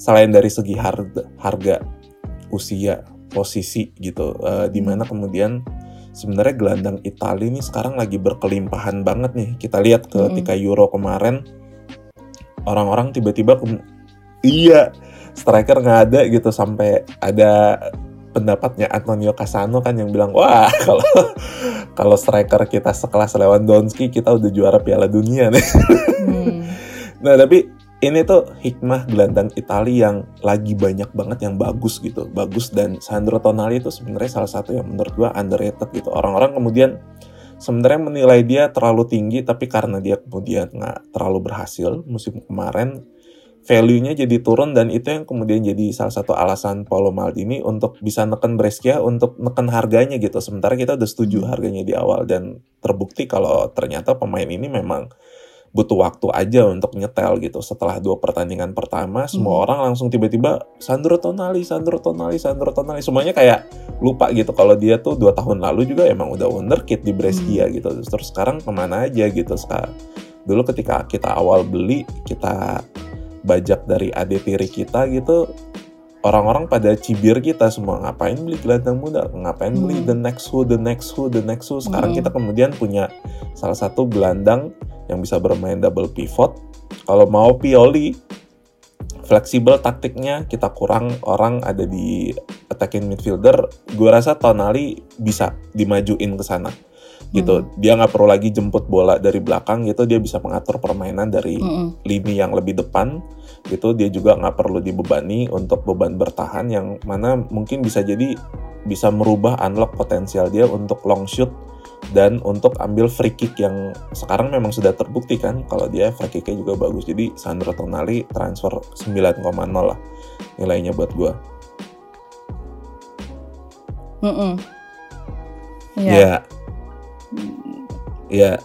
selain dari segi harga, harga usia, posisi gitu, uh, di mana kemudian sebenarnya gelandang Italia ini sekarang lagi berkelimpahan banget nih. Kita lihat ketika mm. Euro kemarin orang-orang tiba-tiba iya striker nggak ada gitu sampai ada pendapatnya Antonio Casano kan yang bilang wah kalau kalau striker kita sekelas Lewandowski kita udah juara Piala Dunia nih. Hmm. nah tapi ini tuh hikmah gelandang Italia yang lagi banyak banget yang bagus gitu, bagus dan Sandro Tonali itu sebenarnya salah satu yang menurut gua underrated gitu. Orang-orang kemudian sebenarnya menilai dia terlalu tinggi tapi karena dia kemudian nggak terlalu berhasil musim kemarin value-nya jadi turun dan itu yang kemudian jadi salah satu alasan Paulo Maldini untuk bisa neken Brescia untuk neken harganya gitu. Sementara kita udah setuju harganya di awal dan terbukti kalau ternyata pemain ini memang butuh waktu aja untuk nyetel gitu. Setelah dua pertandingan pertama, hmm. semua orang langsung tiba-tiba Sandro Tonali, Sandro Tonali, Sandro Tonali. Semuanya kayak lupa gitu kalau dia tuh dua tahun lalu juga emang udah wonderkid di Brescia hmm. gitu. Terus sekarang ke mana aja gitu sekarang. Dulu ketika kita awal beli, kita bajak dari adik tiri kita gitu orang-orang pada cibir kita semua ngapain beli gelandang muda? Ngapain hmm. beli the next who the next who the next who? Sekarang hmm. kita kemudian punya salah satu gelandang yang bisa bermain double pivot. Kalau mau Pioli fleksibel taktiknya kita kurang orang ada di attacking midfielder. Gue rasa Tonali bisa dimajuin ke sana gitu. Hmm. Dia nggak perlu lagi jemput bola dari belakang gitu, dia bisa mengatur permainan dari hmm. lini yang lebih depan gitu. Dia juga nggak perlu dibebani untuk beban bertahan yang mana mungkin bisa jadi bisa merubah unlock potensial dia untuk long shoot dan untuk ambil free kick yang sekarang memang sudah terbukti kan kalau dia free kicknya juga bagus jadi Sandro Tonali transfer 9,0 lah nilainya buat gue.
Mm -mm.
Yeah. Ya, Iya.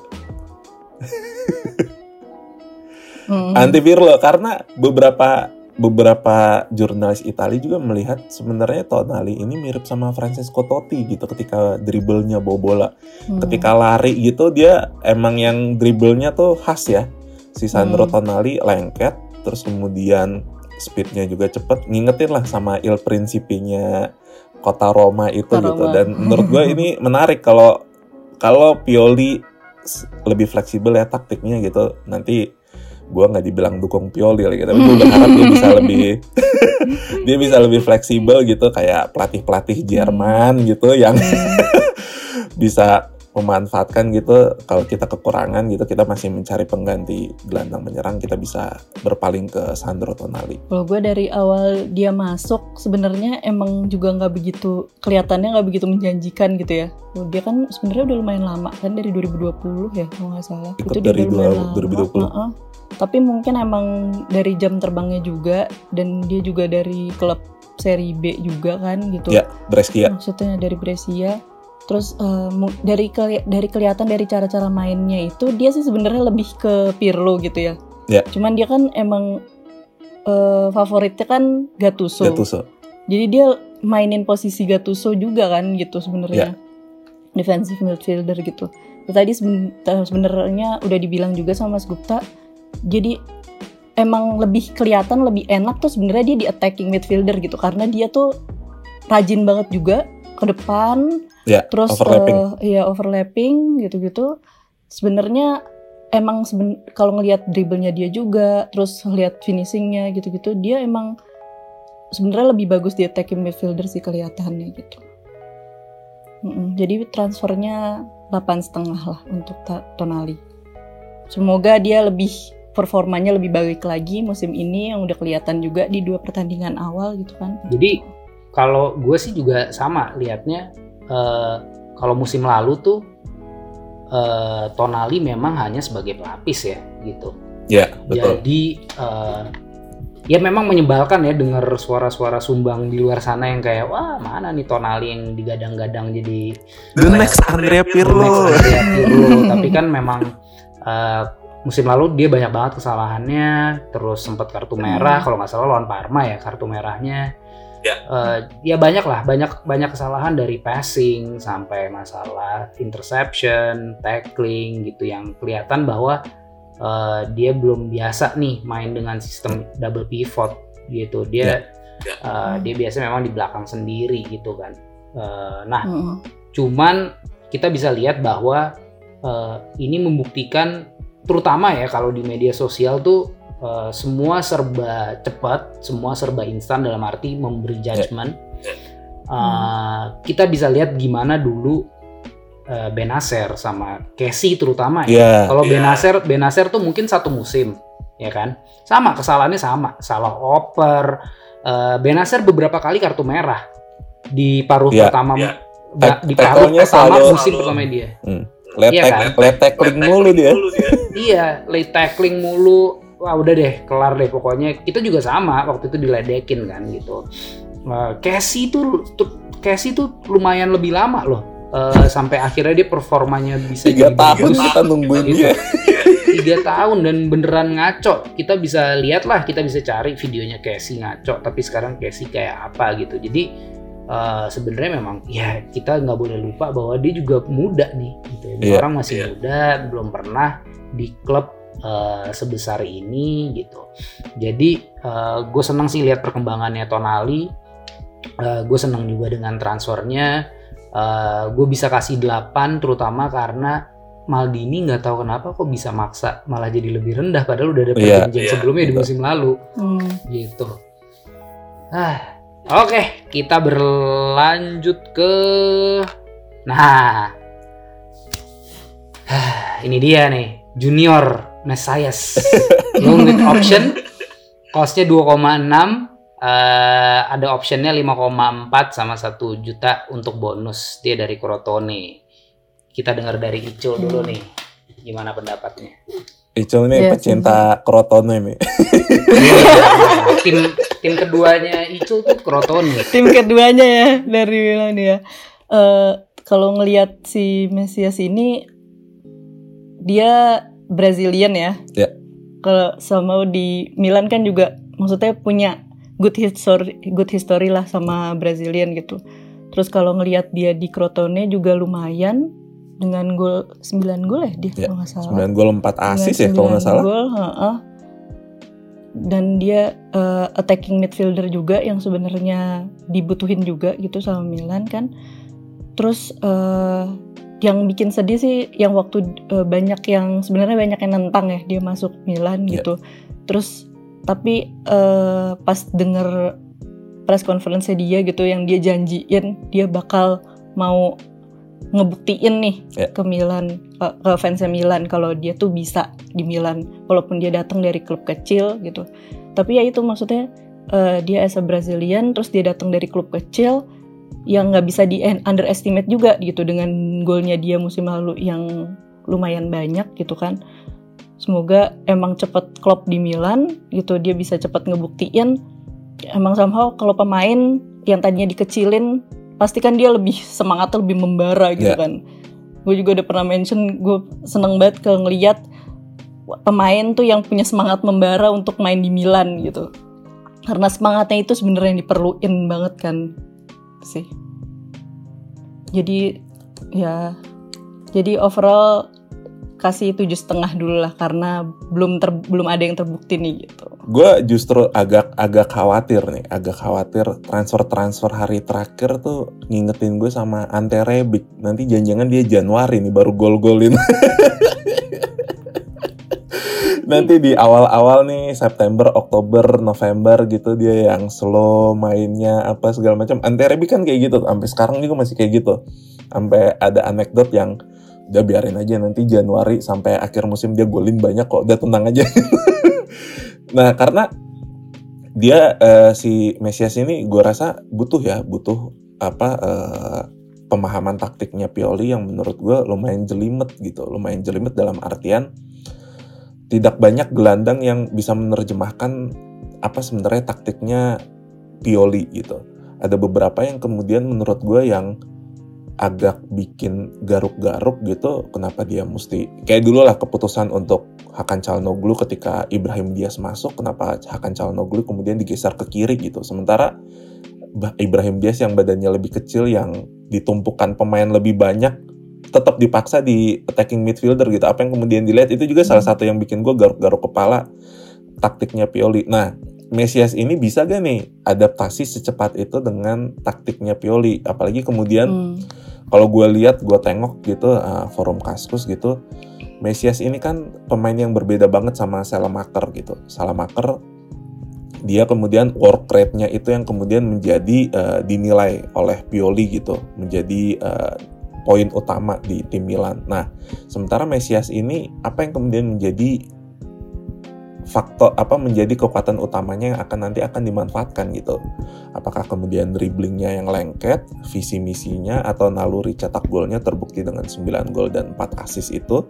hmm. Anti Pirlo karena beberapa beberapa jurnalis Italia juga melihat sebenarnya Tonali ini mirip sama Francesco Totti gitu ketika dribblenya bawa bola. Hmm. Ketika lari gitu dia emang yang dribblenya tuh khas ya. Si Sandro hmm. Tonali lengket terus kemudian speednya juga cepet ngingetin lah sama Il Principe-nya kota Roma itu kota gitu Roma. dan menurut gue ini menarik kalau kalau Pioli lebih fleksibel ya taktiknya gitu nanti gue nggak dibilang dukung Pioli gitu tapi gue berharap dia bisa lebih dia bisa lebih fleksibel gitu kayak pelatih pelatih Jerman gitu yang bisa memanfaatkan gitu kalau kita kekurangan gitu kita masih mencari pengganti gelandang menyerang kita bisa berpaling ke Sandro Tonali.
Kalau gue dari awal dia masuk sebenarnya emang juga nggak begitu kelihatannya nggak begitu menjanjikan gitu ya. Dia kan sebenarnya udah lumayan lama kan dari 2020 ya kalau nggak salah.
Ikut Itu dari dua, 2020. Uh -uh.
Tapi mungkin emang dari jam terbangnya juga dan dia juga dari klub seri B juga kan gitu.
Ya, Brescia.
Maksudnya dari Brescia Terus uh, dari keli dari kelihatan dari cara-cara mainnya itu dia sih sebenarnya lebih ke Pirlo gitu ya.
Yeah.
Cuman dia kan emang uh, favoritnya kan Gattuso.
Gattuso.
Jadi dia mainin posisi Gattuso juga kan gitu sebenarnya. Yeah. Defensive midfielder gitu. Tadi sebenarnya udah dibilang juga sama Mas Gupta. Jadi emang lebih kelihatan lebih enak tuh sebenarnya dia di attacking midfielder gitu karena dia tuh rajin banget juga ke depan
ya,
terus overlapping. Uh, ya overlapping gitu-gitu. Sebenarnya emang seben kalau ngelihat dribblenya dia juga terus lihat finishingnya gitu-gitu dia emang sebenarnya lebih bagus di attacking midfielder sih kelihatannya gitu. Mm -mm, jadi transfernya delapan setengah lah untuk Tonali. Semoga dia lebih performanya lebih baik lagi musim ini yang udah kelihatan juga di dua pertandingan awal gitu kan.
Jadi kalau gue sih juga sama liatnya uh, kalau musim lalu tuh uh, Tonali memang hanya sebagai pelapis ya gitu.
Ya betul.
Jadi uh, ya memang menyebalkan ya dengar suara-suara sumbang di luar sana yang kayak wah mana nih Tonali yang digadang-gadang jadi
the next Andrea Pirlo.
Andrea Pirlo. Tapi kan memang uh, musim lalu dia banyak banget kesalahannya, terus sempat kartu merah hmm. kalau nggak salah lawan Parma ya kartu merahnya ya. Uh, ya banyak lah, banyak banyak kesalahan dari passing sampai masalah interception, tackling gitu yang kelihatan bahwa uh, dia belum biasa nih main dengan sistem double pivot gitu. Dia ya. uh, dia biasa memang di belakang sendiri gitu kan. Uh, nah, mm. cuman kita bisa lihat bahwa uh, ini membuktikan terutama ya kalau di media sosial tuh uh, semua serba cepat, semua serba instan dalam arti memberi ya. judgement. Yeah. Uh, kita bisa lihat gimana dulu uh, Benacer sama Casey terutama ya. Yeah. Kalau yeah. Benacer, Benacer tuh mungkin satu musim, ya kan? Sama kesalahannya sama, salah oper. Uh, Benacer beberapa kali kartu merah di paruh yeah. pertama, yeah. di paruh pertama musim pertama dia. Hmm
late, iya kan? late tackling mulu dia.
iya, late tackling mulu. Wah udah deh, kelar deh pokoknya. Kita juga sama waktu itu diledekin kan gitu. Uh, Casey tuh Casey tuh lumayan lebih lama loh. Uh, sampai akhirnya dia performanya bisa
tiga tahun bagus. kita nungguin gitu. dia
tiga tahun dan beneran ngaco kita bisa lihat lah kita bisa cari videonya Casey ngaco tapi sekarang Casey kayak apa gitu jadi uh, sebenarnya memang ya kita nggak boleh lupa bahwa dia juga muda nih gitu. Yeah, orang masih yeah. muda belum pernah di klub uh, sebesar ini gitu. Jadi uh, eh, gue senang sih lihat perkembangannya Tonali. Uh, gue senang juga dengan transfernya. Uh, gue bisa kasih 8 terutama karena Maldini nggak tahu kenapa kok bisa maksa malah jadi lebih rendah padahal udah ada iya, perjanjian yeah, sebelumnya yeah, di musim lalu. Hmm. gitu. Ah Oke, kita berlanjut ke Nah. Ini dia nih, Junior Messias. Loan with option. Costnya 2,6 uh, ada optionnya 5,4 sama 1 juta untuk bonus dia dari Crotone. Kita dengar dari Ico dulu nih, gimana pendapatnya?
Icul ini yeah, pecinta Crotone ini.
tim tim keduanya Icul tuh Crotone.
Tim keduanya ya dari Milan ya. Uh, kalau ngelihat si Mesias ini dia Brazilian ya.
Yeah.
Kalau sama di Milan kan juga maksudnya punya good history good history lah sama Brazilian gitu. Terus kalau ngelihat dia di Crotone juga lumayan dengan gol 9 gol ya dia ya, kalau nggak salah.
9 gol 4 asis ya kalau nggak salah. Gol, uh -uh.
Dan dia uh, attacking midfielder juga yang sebenarnya dibutuhin juga gitu sama Milan kan. Terus uh, yang bikin sedih sih yang waktu uh, banyak yang sebenarnya banyak yang nentang ya dia masuk Milan yeah. gitu. Terus tapi uh, pas denger press conference dia gitu yang dia janjiin dia bakal mau ngebuktiin nih yeah. ke Milan ke, ke fansnya Milan kalau dia tuh bisa di Milan walaupun dia datang dari klub kecil gitu tapi ya itu maksudnya uh, dia as a Brazilian terus dia datang dari klub kecil yang nggak bisa di underestimate juga gitu dengan golnya dia musim lalu yang lumayan banyak gitu kan. Semoga emang cepet klub di Milan gitu dia bisa cepet ngebuktiin emang somehow kalau pemain yang tadinya dikecilin pasti kan dia lebih semangat lebih membara gitu yeah. kan. Gue juga udah pernah mention gue seneng banget kalau ngeliat pemain tuh yang punya semangat membara untuk main di Milan gitu. Karena semangatnya itu sebenarnya yang diperluin banget kan sih jadi ya jadi overall kasih tujuh setengah dulu lah karena belum ter, belum ada yang terbukti nih gitu.
Gue justru agak agak khawatir nih, agak khawatir transfer transfer hari terakhir tuh ngingetin gue sama Ante Rebic. Nanti jangan-jangan dia Januari nih baru gol-golin. Nanti di awal-awal nih September, Oktober, November gitu dia yang slow mainnya apa segala macam. Ante Rebic kan kayak gitu, sampai sekarang juga masih kayak gitu. Sampai ada anekdot yang udah biarin aja nanti Januari sampai akhir musim dia golin banyak kok udah tenang aja nah karena dia uh, si Mesias ini gue rasa butuh ya butuh apa uh, pemahaman taktiknya Pioli yang menurut gue lumayan jelimet gitu lumayan jelimet dalam artian tidak banyak gelandang yang bisa menerjemahkan apa sebenarnya taktiknya Pioli gitu. Ada beberapa yang kemudian menurut gue yang agak bikin garuk-garuk gitu kenapa dia mesti kayak dulu lah keputusan untuk Hakan Calhanoglu ketika Ibrahim Diaz masuk kenapa Hakan Calhanoglu kemudian digeser ke kiri gitu. Sementara Ibrahim Diaz yang badannya lebih kecil yang ditumpukan pemain lebih banyak tetap dipaksa di attacking midfielder gitu. Apa yang kemudian dilihat itu juga salah satu yang bikin gue garuk-garuk kepala taktiknya Pioli. Nah Mesias ini bisa gak nih adaptasi secepat itu dengan taktiknya Pioli? Apalagi kemudian hmm. kalau gue lihat gue tengok gitu uh, forum Kaskus gitu Mesias ini kan pemain yang berbeda banget sama Salamaker gitu. Salamaker dia kemudian work rate-nya itu yang kemudian menjadi uh, dinilai oleh Pioli gitu. Menjadi uh, poin utama di tim Milan. Nah, sementara Mesias ini apa yang kemudian menjadi faktor apa menjadi kekuatan utamanya yang akan nanti akan dimanfaatkan gitu. Apakah kemudian dribblingnya yang lengket, visi misinya atau naluri cetak golnya terbukti dengan 9 gol dan 4 assist itu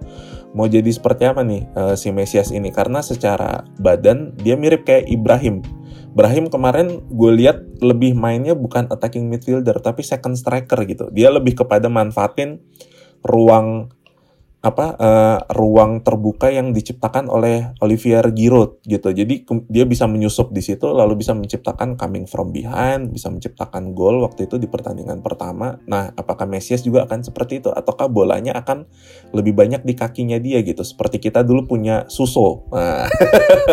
mau jadi seperti apa nih uh, si Mesias ini karena secara badan dia mirip kayak Ibrahim. Ibrahim kemarin gue lihat lebih mainnya bukan attacking midfielder tapi second striker gitu. Dia lebih kepada manfaatin ruang apa uh, ruang terbuka yang diciptakan oleh Olivier Giroud gitu. Jadi dia bisa menyusup di situ lalu bisa menciptakan coming from behind, bisa menciptakan gol waktu itu di pertandingan pertama. Nah, apakah Mesias juga akan seperti itu ataukah bolanya akan lebih banyak di kakinya dia gitu seperti kita dulu punya Suso. Nah,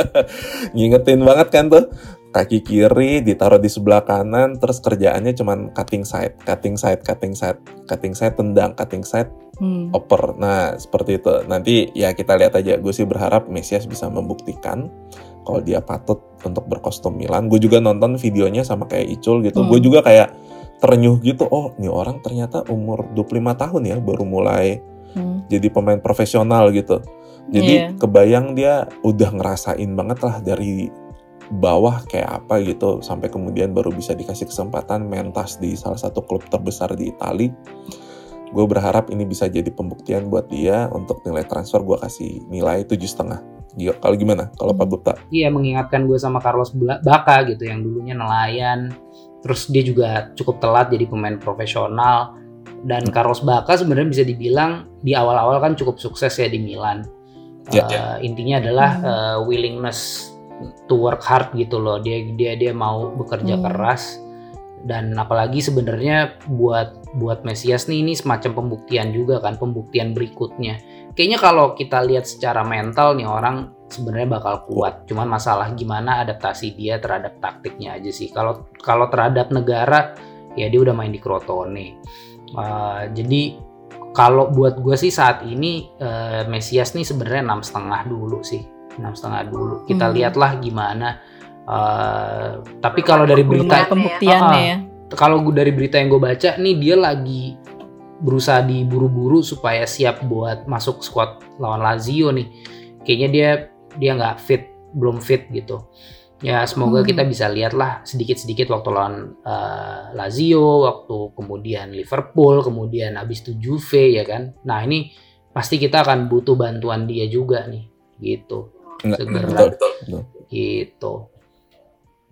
ngingetin banget kan tuh kaki kiri ditaruh di sebelah kanan terus kerjaannya cuman cutting side cutting side cutting side cutting side tendang cutting side hmm. oper nah seperti itu nanti ya kita lihat aja gue sih berharap Mesias bisa membuktikan kalau dia patut untuk berkostum Milan gue juga nonton videonya sama kayak Icul gitu hmm. gue juga kayak terenyuh gitu oh ini orang ternyata umur 25 tahun ya baru mulai hmm. jadi pemain profesional gitu jadi yeah. kebayang dia udah ngerasain banget lah dari bawah kayak apa gitu sampai kemudian baru bisa dikasih kesempatan mentas di salah satu klub terbesar di Italia gue berharap ini bisa jadi pembuktian buat dia untuk nilai transfer gue kasih nilai tujuh setengah kalau gimana kalau Pak Bupta?
Iya mengingatkan gue sama Carlos Baka gitu yang dulunya nelayan terus dia juga cukup telat jadi pemain profesional dan hmm. Carlos Baka sebenarnya bisa dibilang di awal-awal kan cukup sukses ya di Milan. Ya, uh, ya. Intinya adalah uh, willingness to work hard gitu loh. Dia dia dia mau bekerja hmm. keras. Dan apalagi sebenarnya buat buat Mesias nih ini semacam pembuktian juga kan pembuktian berikutnya. Kayaknya kalau kita lihat secara mental nih orang sebenarnya bakal kuat. Cuman masalah gimana adaptasi dia terhadap taktiknya aja sih. Kalau kalau terhadap negara ya dia udah main di Crotone. Uh, jadi kalau buat gue sih saat ini uh, Mesias nih sebenarnya enam setengah dulu sih enam setengah dulu kita hmm. lihatlah gimana uh, tapi kalau dari berita
pembuktiannya uh, ya
kalau dari berita yang gue baca nih dia lagi berusaha diburu-buru supaya siap buat masuk squad lawan Lazio nih kayaknya dia dia nggak fit belum fit gitu ya semoga hmm. kita bisa lihatlah sedikit-sedikit waktu lawan uh, Lazio, waktu kemudian Liverpool, kemudian habis itu Juve ya kan. Nah ini pasti kita akan butuh bantuan dia juga nih, gitu. Enggak, betul, betul, gitu.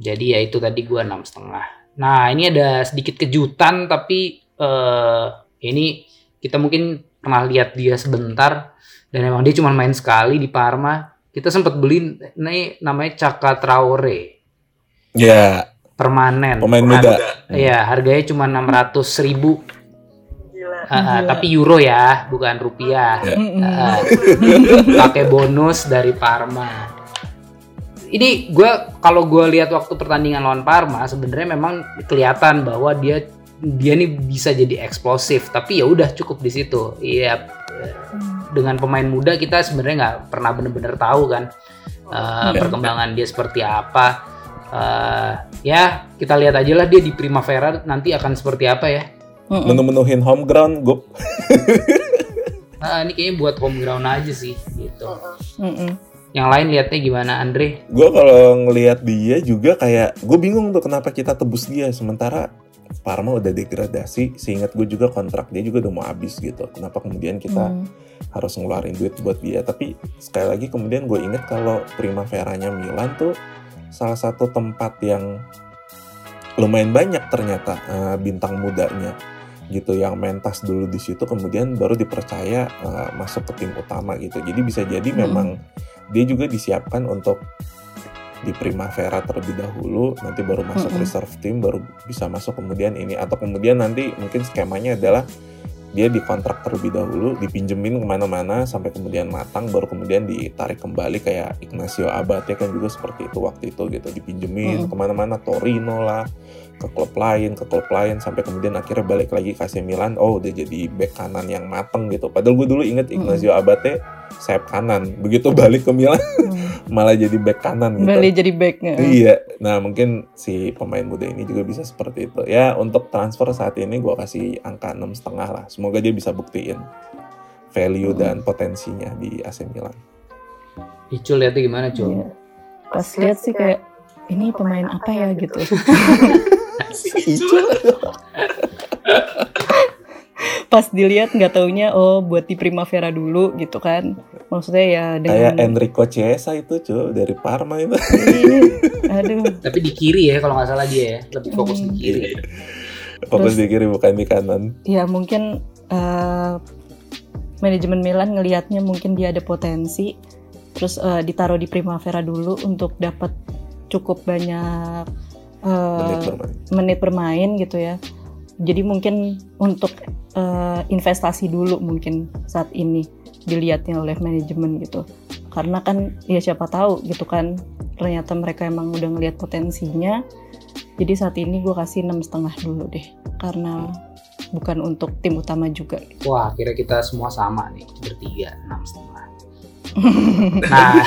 Jadi ya itu tadi gue enam setengah. Nah ini ada sedikit kejutan tapi uh, ini kita mungkin pernah lihat dia sebentar dan emang dia cuma main sekali di Parma. Kita sempat beli nih namanya Caka Traore.
Ya. Yeah.
permanen.
Pemain muda.
Ya harganya cuma enam ratus ribu Uh, tapi euro ya, bukan rupiah. Uh, pakai bonus dari Parma. Ini gue kalau gue lihat waktu pertandingan lawan Parma sebenarnya memang kelihatan bahwa dia dia nih bisa jadi eksplosif. Tapi ya udah cukup di situ. Iya. Dengan pemain muda kita sebenarnya nggak pernah bener-bener tahu kan uh, perkembangan dia seperti apa. Uh, ya kita lihat aja lah dia di Primavera nanti akan seperti apa ya
mm menu-menuhin home ground gue
nah ini kayaknya buat home ground aja sih gitu. Mm yang lain lihatnya gimana Andre?
Gue kalau ngelihat dia juga kayak gue bingung tuh kenapa kita tebus dia. Sementara Parma udah degradasi seingat gue juga kontrak dia juga udah mau habis gitu. Kenapa kemudian kita mm. harus ngeluarin duit buat dia? Tapi sekali lagi kemudian gue inget kalau Primaveranya Milan tuh salah satu tempat yang lumayan banyak ternyata uh, bintang mudanya gitu yang mentas dulu di situ kemudian baru dipercaya uh, masuk ke tim utama gitu jadi bisa jadi hmm. memang dia juga disiapkan untuk di Primavera terlebih dahulu, nanti baru masuk mm -hmm. reserve team, baru bisa masuk kemudian ini atau kemudian nanti mungkin skemanya adalah dia dikontrak terlebih dahulu, dipinjemin ke mana-mana sampai kemudian matang, baru kemudian ditarik kembali kayak Ignacio Abate kan juga seperti itu waktu itu gitu, dipinjemin hmm. ke mana-mana Torino lah, ke klub lain, ke klub lain sampai kemudian akhirnya balik lagi ke AC Milan, oh udah jadi back kanan yang mateng gitu. Padahal gue dulu inget Ignacio hmm. Abate sayap kanan, begitu balik ke Milan hmm. malah jadi back kanan gitu.
Balik jadi backnya.
Iya, nah mungkin si pemain muda ini juga bisa seperti itu. Ya untuk transfer saat ini gue kasih angka enam setengah lah Semoga dia bisa buktiin value hmm. dan potensinya di AC Milan.
Icul lihatnya gimana Cul? Iya.
Pas lihat sih kayak ini pemain apa ya gitu.
Icul.
Pas dilihat nggak taunya oh buat di Primavera dulu gitu kan. Maksudnya ya
dengan kayak Enrico Chiesa itu cuy dari Parma itu.
Iya. Aduh.
Tapi di kiri ya kalau nggak salah dia ya, lebih fokus hmm. di kiri.
Fokus Terus, di kiri bukan di kanan.
Ya mungkin uh, manajemen Milan ngelihatnya mungkin dia ada potensi terus uh, ditaruh di Primavera dulu untuk dapat cukup banyak uh, menit, bermain. menit bermain gitu ya jadi mungkin untuk uh, investasi dulu mungkin saat ini dilihatnya oleh manajemen gitu karena kan ya siapa tahu gitu kan ternyata mereka emang udah ngelihat potensinya jadi saat ini gue kasih enam setengah dulu deh karena bukan untuk tim utama juga.
Wah, kira kita semua sama nih, bertiga enam setengah. nah,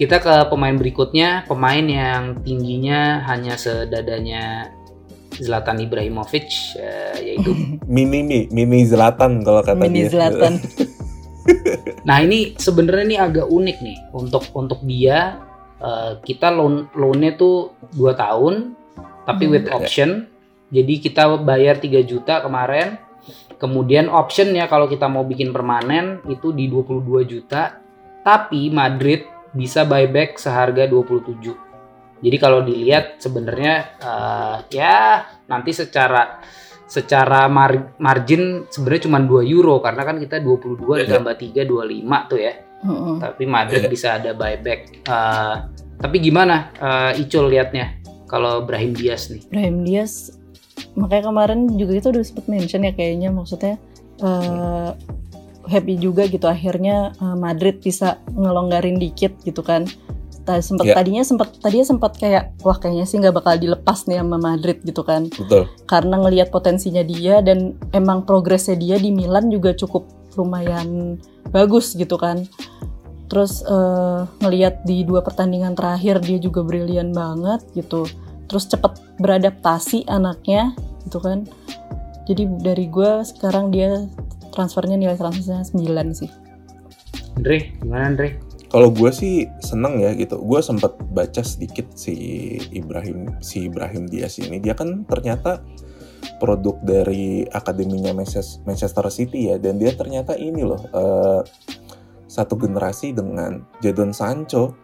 kita ke pemain berikutnya, pemain yang tingginya hanya sedadanya Zlatan Ibrahimovic, uh, yaitu
mini mini mini Zlatan kalau kata
mini dia. Zlatan.
nah ini sebenarnya ini agak unik nih untuk untuk dia uh, kita loan loannya tuh dua tahun tapi hmm. with option jadi kita bayar 3 juta kemarin. Kemudian optionnya kalau kita mau bikin permanen itu di 22 juta. Tapi Madrid bisa buyback seharga 27. Jadi kalau dilihat sebenarnya uh, ya nanti secara secara mar margin sebenarnya cuma 2 euro karena kan kita 22 ditambah 3 25 tuh ya. Mm-hmm. Tapi Madrid yeah. bisa ada buyback. Uh, tapi gimana uh, Icul liatnya kalau Brahim Diaz nih?
Brahim Diaz makanya kemarin juga itu udah sempat mention ya kayaknya maksudnya uh, happy juga gitu. Akhirnya uh, Madrid bisa ngelonggarin dikit gitu kan. Sempat yeah. tadinya sempat tadinya sempat kayak wah kayaknya sih nggak bakal dilepas nih sama Madrid gitu kan.
Betul.
karena ngelihat potensinya dia dan emang progresnya dia di Milan juga cukup lumayan bagus gitu kan. Terus uh, ngelihat di dua pertandingan terakhir dia juga brilian banget gitu. Terus cepet beradaptasi anaknya gitu kan. Jadi dari gue sekarang dia transfernya nilai transfernya 9 sih.
Andre gimana Andre?
Kalau gue sih seneng ya gitu. Gue sempat baca sedikit si Ibrahim si Ibrahim Diaz ini. Dia kan ternyata produk dari akademinya Manchester City ya. Dan dia ternyata ini loh uh, satu generasi dengan Jadon Sancho.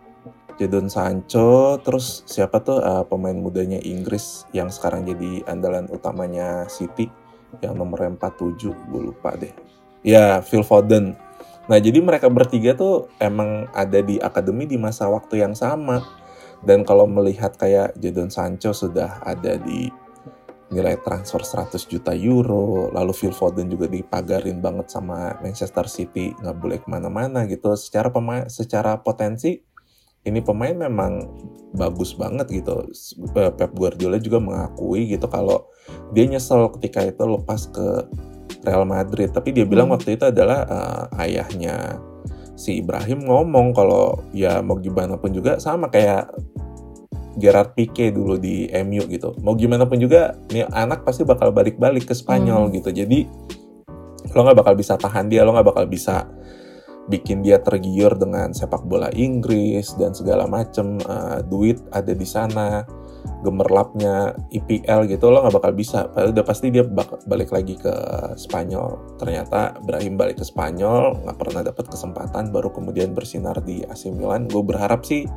Jadon Sancho, terus siapa tuh uh, pemain mudanya Inggris yang sekarang jadi andalan utamanya City yang nomor 47, gue lupa deh. Ya, Phil Foden. Nah, jadi mereka bertiga tuh emang ada di akademi di masa waktu yang sama. Dan kalau melihat kayak Jadon Sancho sudah ada di nilai transfer 100 juta euro, lalu Phil Foden juga dipagarin banget sama Manchester City, nggak boleh ke mana-mana gitu. Secara pemain, secara potensi ini pemain memang bagus banget gitu. Pep Guardiola juga mengakui gitu kalau dia nyesel ketika itu lepas ke Real Madrid. Tapi dia bilang hmm. waktu itu adalah uh, ayahnya si Ibrahim ngomong kalau ya mau gimana pun juga sama kayak Gerard Pique dulu di MU gitu. Mau gimana pun juga nih anak pasti bakal balik-balik ke Spanyol hmm. gitu. Jadi lo nggak bakal bisa tahan dia, lo nggak bakal bisa bikin dia tergiur dengan sepak bola Inggris dan segala macem uh, duit ada di sana gemerlapnya IPL gitu lo nggak bakal bisa padahal udah pasti dia balik lagi ke Spanyol ternyata Brahim balik ke Spanyol nggak pernah dapat kesempatan baru kemudian bersinar di AC Milan gue berharap sih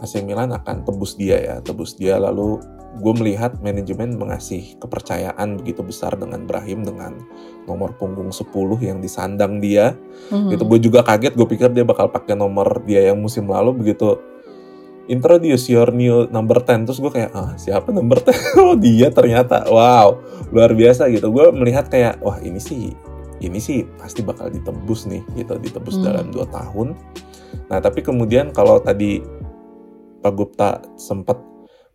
AC Milan akan tebus dia ya tebus dia lalu gue melihat manajemen mengasih kepercayaan begitu besar dengan Brahim dengan nomor punggung 10 yang disandang dia. Mm-hmm. Itu gue juga kaget, gue pikir dia bakal pakai nomor dia yang musim lalu begitu introduce your new number 10 terus gue kayak ah siapa number 10 oh dia ternyata. Wow luar biasa gitu. Gue melihat kayak wah ini sih ini sih pasti bakal ditebus nih gitu ditebus hmm. dalam dua tahun. Nah tapi kemudian kalau tadi Pak Gupta sempat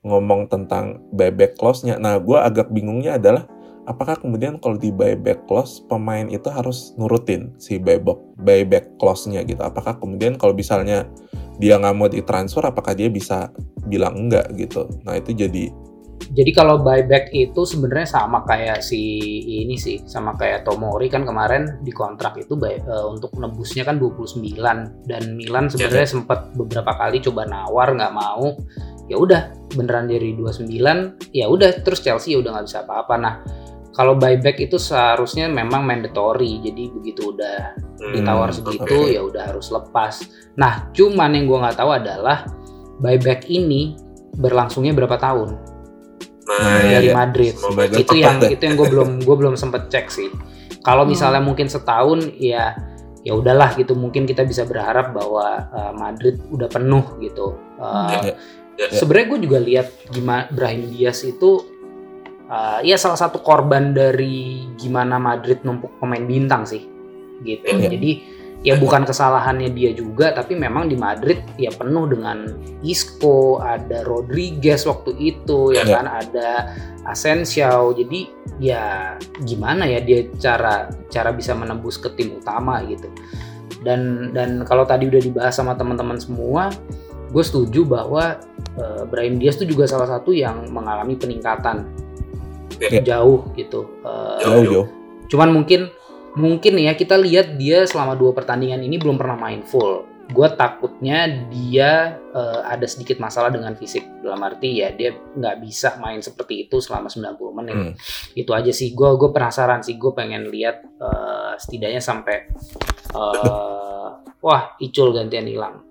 ngomong tentang buyback clause-nya nah gue agak bingungnya adalah apakah kemudian kalau di buyback clause pemain itu harus nurutin si buyback buyback clause-nya gitu? Apakah kemudian kalau misalnya dia nggak mau ditransfer apakah dia bisa bilang enggak gitu? Nah itu jadi
jadi kalau buyback itu sebenarnya sama kayak si ini sih sama kayak Tomori kan kemarin di kontrak itu buy, uh, untuk nebusnya kan 29 dan Milan sebenarnya yeah. sempat beberapa kali coba nawar nggak mau. Ya udah beneran dari 29 ya udah terus Chelsea ya udah nggak bisa apa-apa. Nah kalau buyback itu seharusnya memang mandatory jadi begitu udah hmm, ditawar segitu okay. ya udah harus lepas nah cuman yang gue nggak tahu adalah buyback ini berlangsungnya berapa tahun nah, dari iya. Madrid Semoga itu yang deh. itu yang gue belum gue belum sempet cek sih kalau hmm. misalnya hmm. mungkin setahun ya ya udahlah gitu mungkin kita bisa berharap bahwa uh, Madrid udah penuh gitu uh, yeah, yeah. sebenarnya gue juga lihat gimana Brahim Diaz itu uh, ya salah satu korban dari gimana Madrid numpuk pemain bintang sih gitu yeah. jadi ya bukan kesalahannya dia juga tapi memang di Madrid ya penuh dengan Isco ada Rodriguez waktu itu ya yeah. kan ada Asensio jadi ya gimana ya dia cara cara bisa menembus ke tim utama gitu dan dan kalau tadi udah dibahas sama teman-teman semua gue setuju bahwa uh, Brahim Diaz itu juga salah satu yang mengalami peningkatan yeah. jauh gitu. Uh, jauh jauh. Cuman mungkin mungkin ya kita lihat dia selama dua pertandingan ini belum pernah main full. Gue takutnya dia uh, ada sedikit masalah dengan fisik dalam arti ya dia nggak bisa main seperti itu selama 90 menit. Hmm. Itu aja sih. Gue gue penasaran sih. Gue pengen lihat uh, setidaknya sampai uh, wah Icul gantian hilang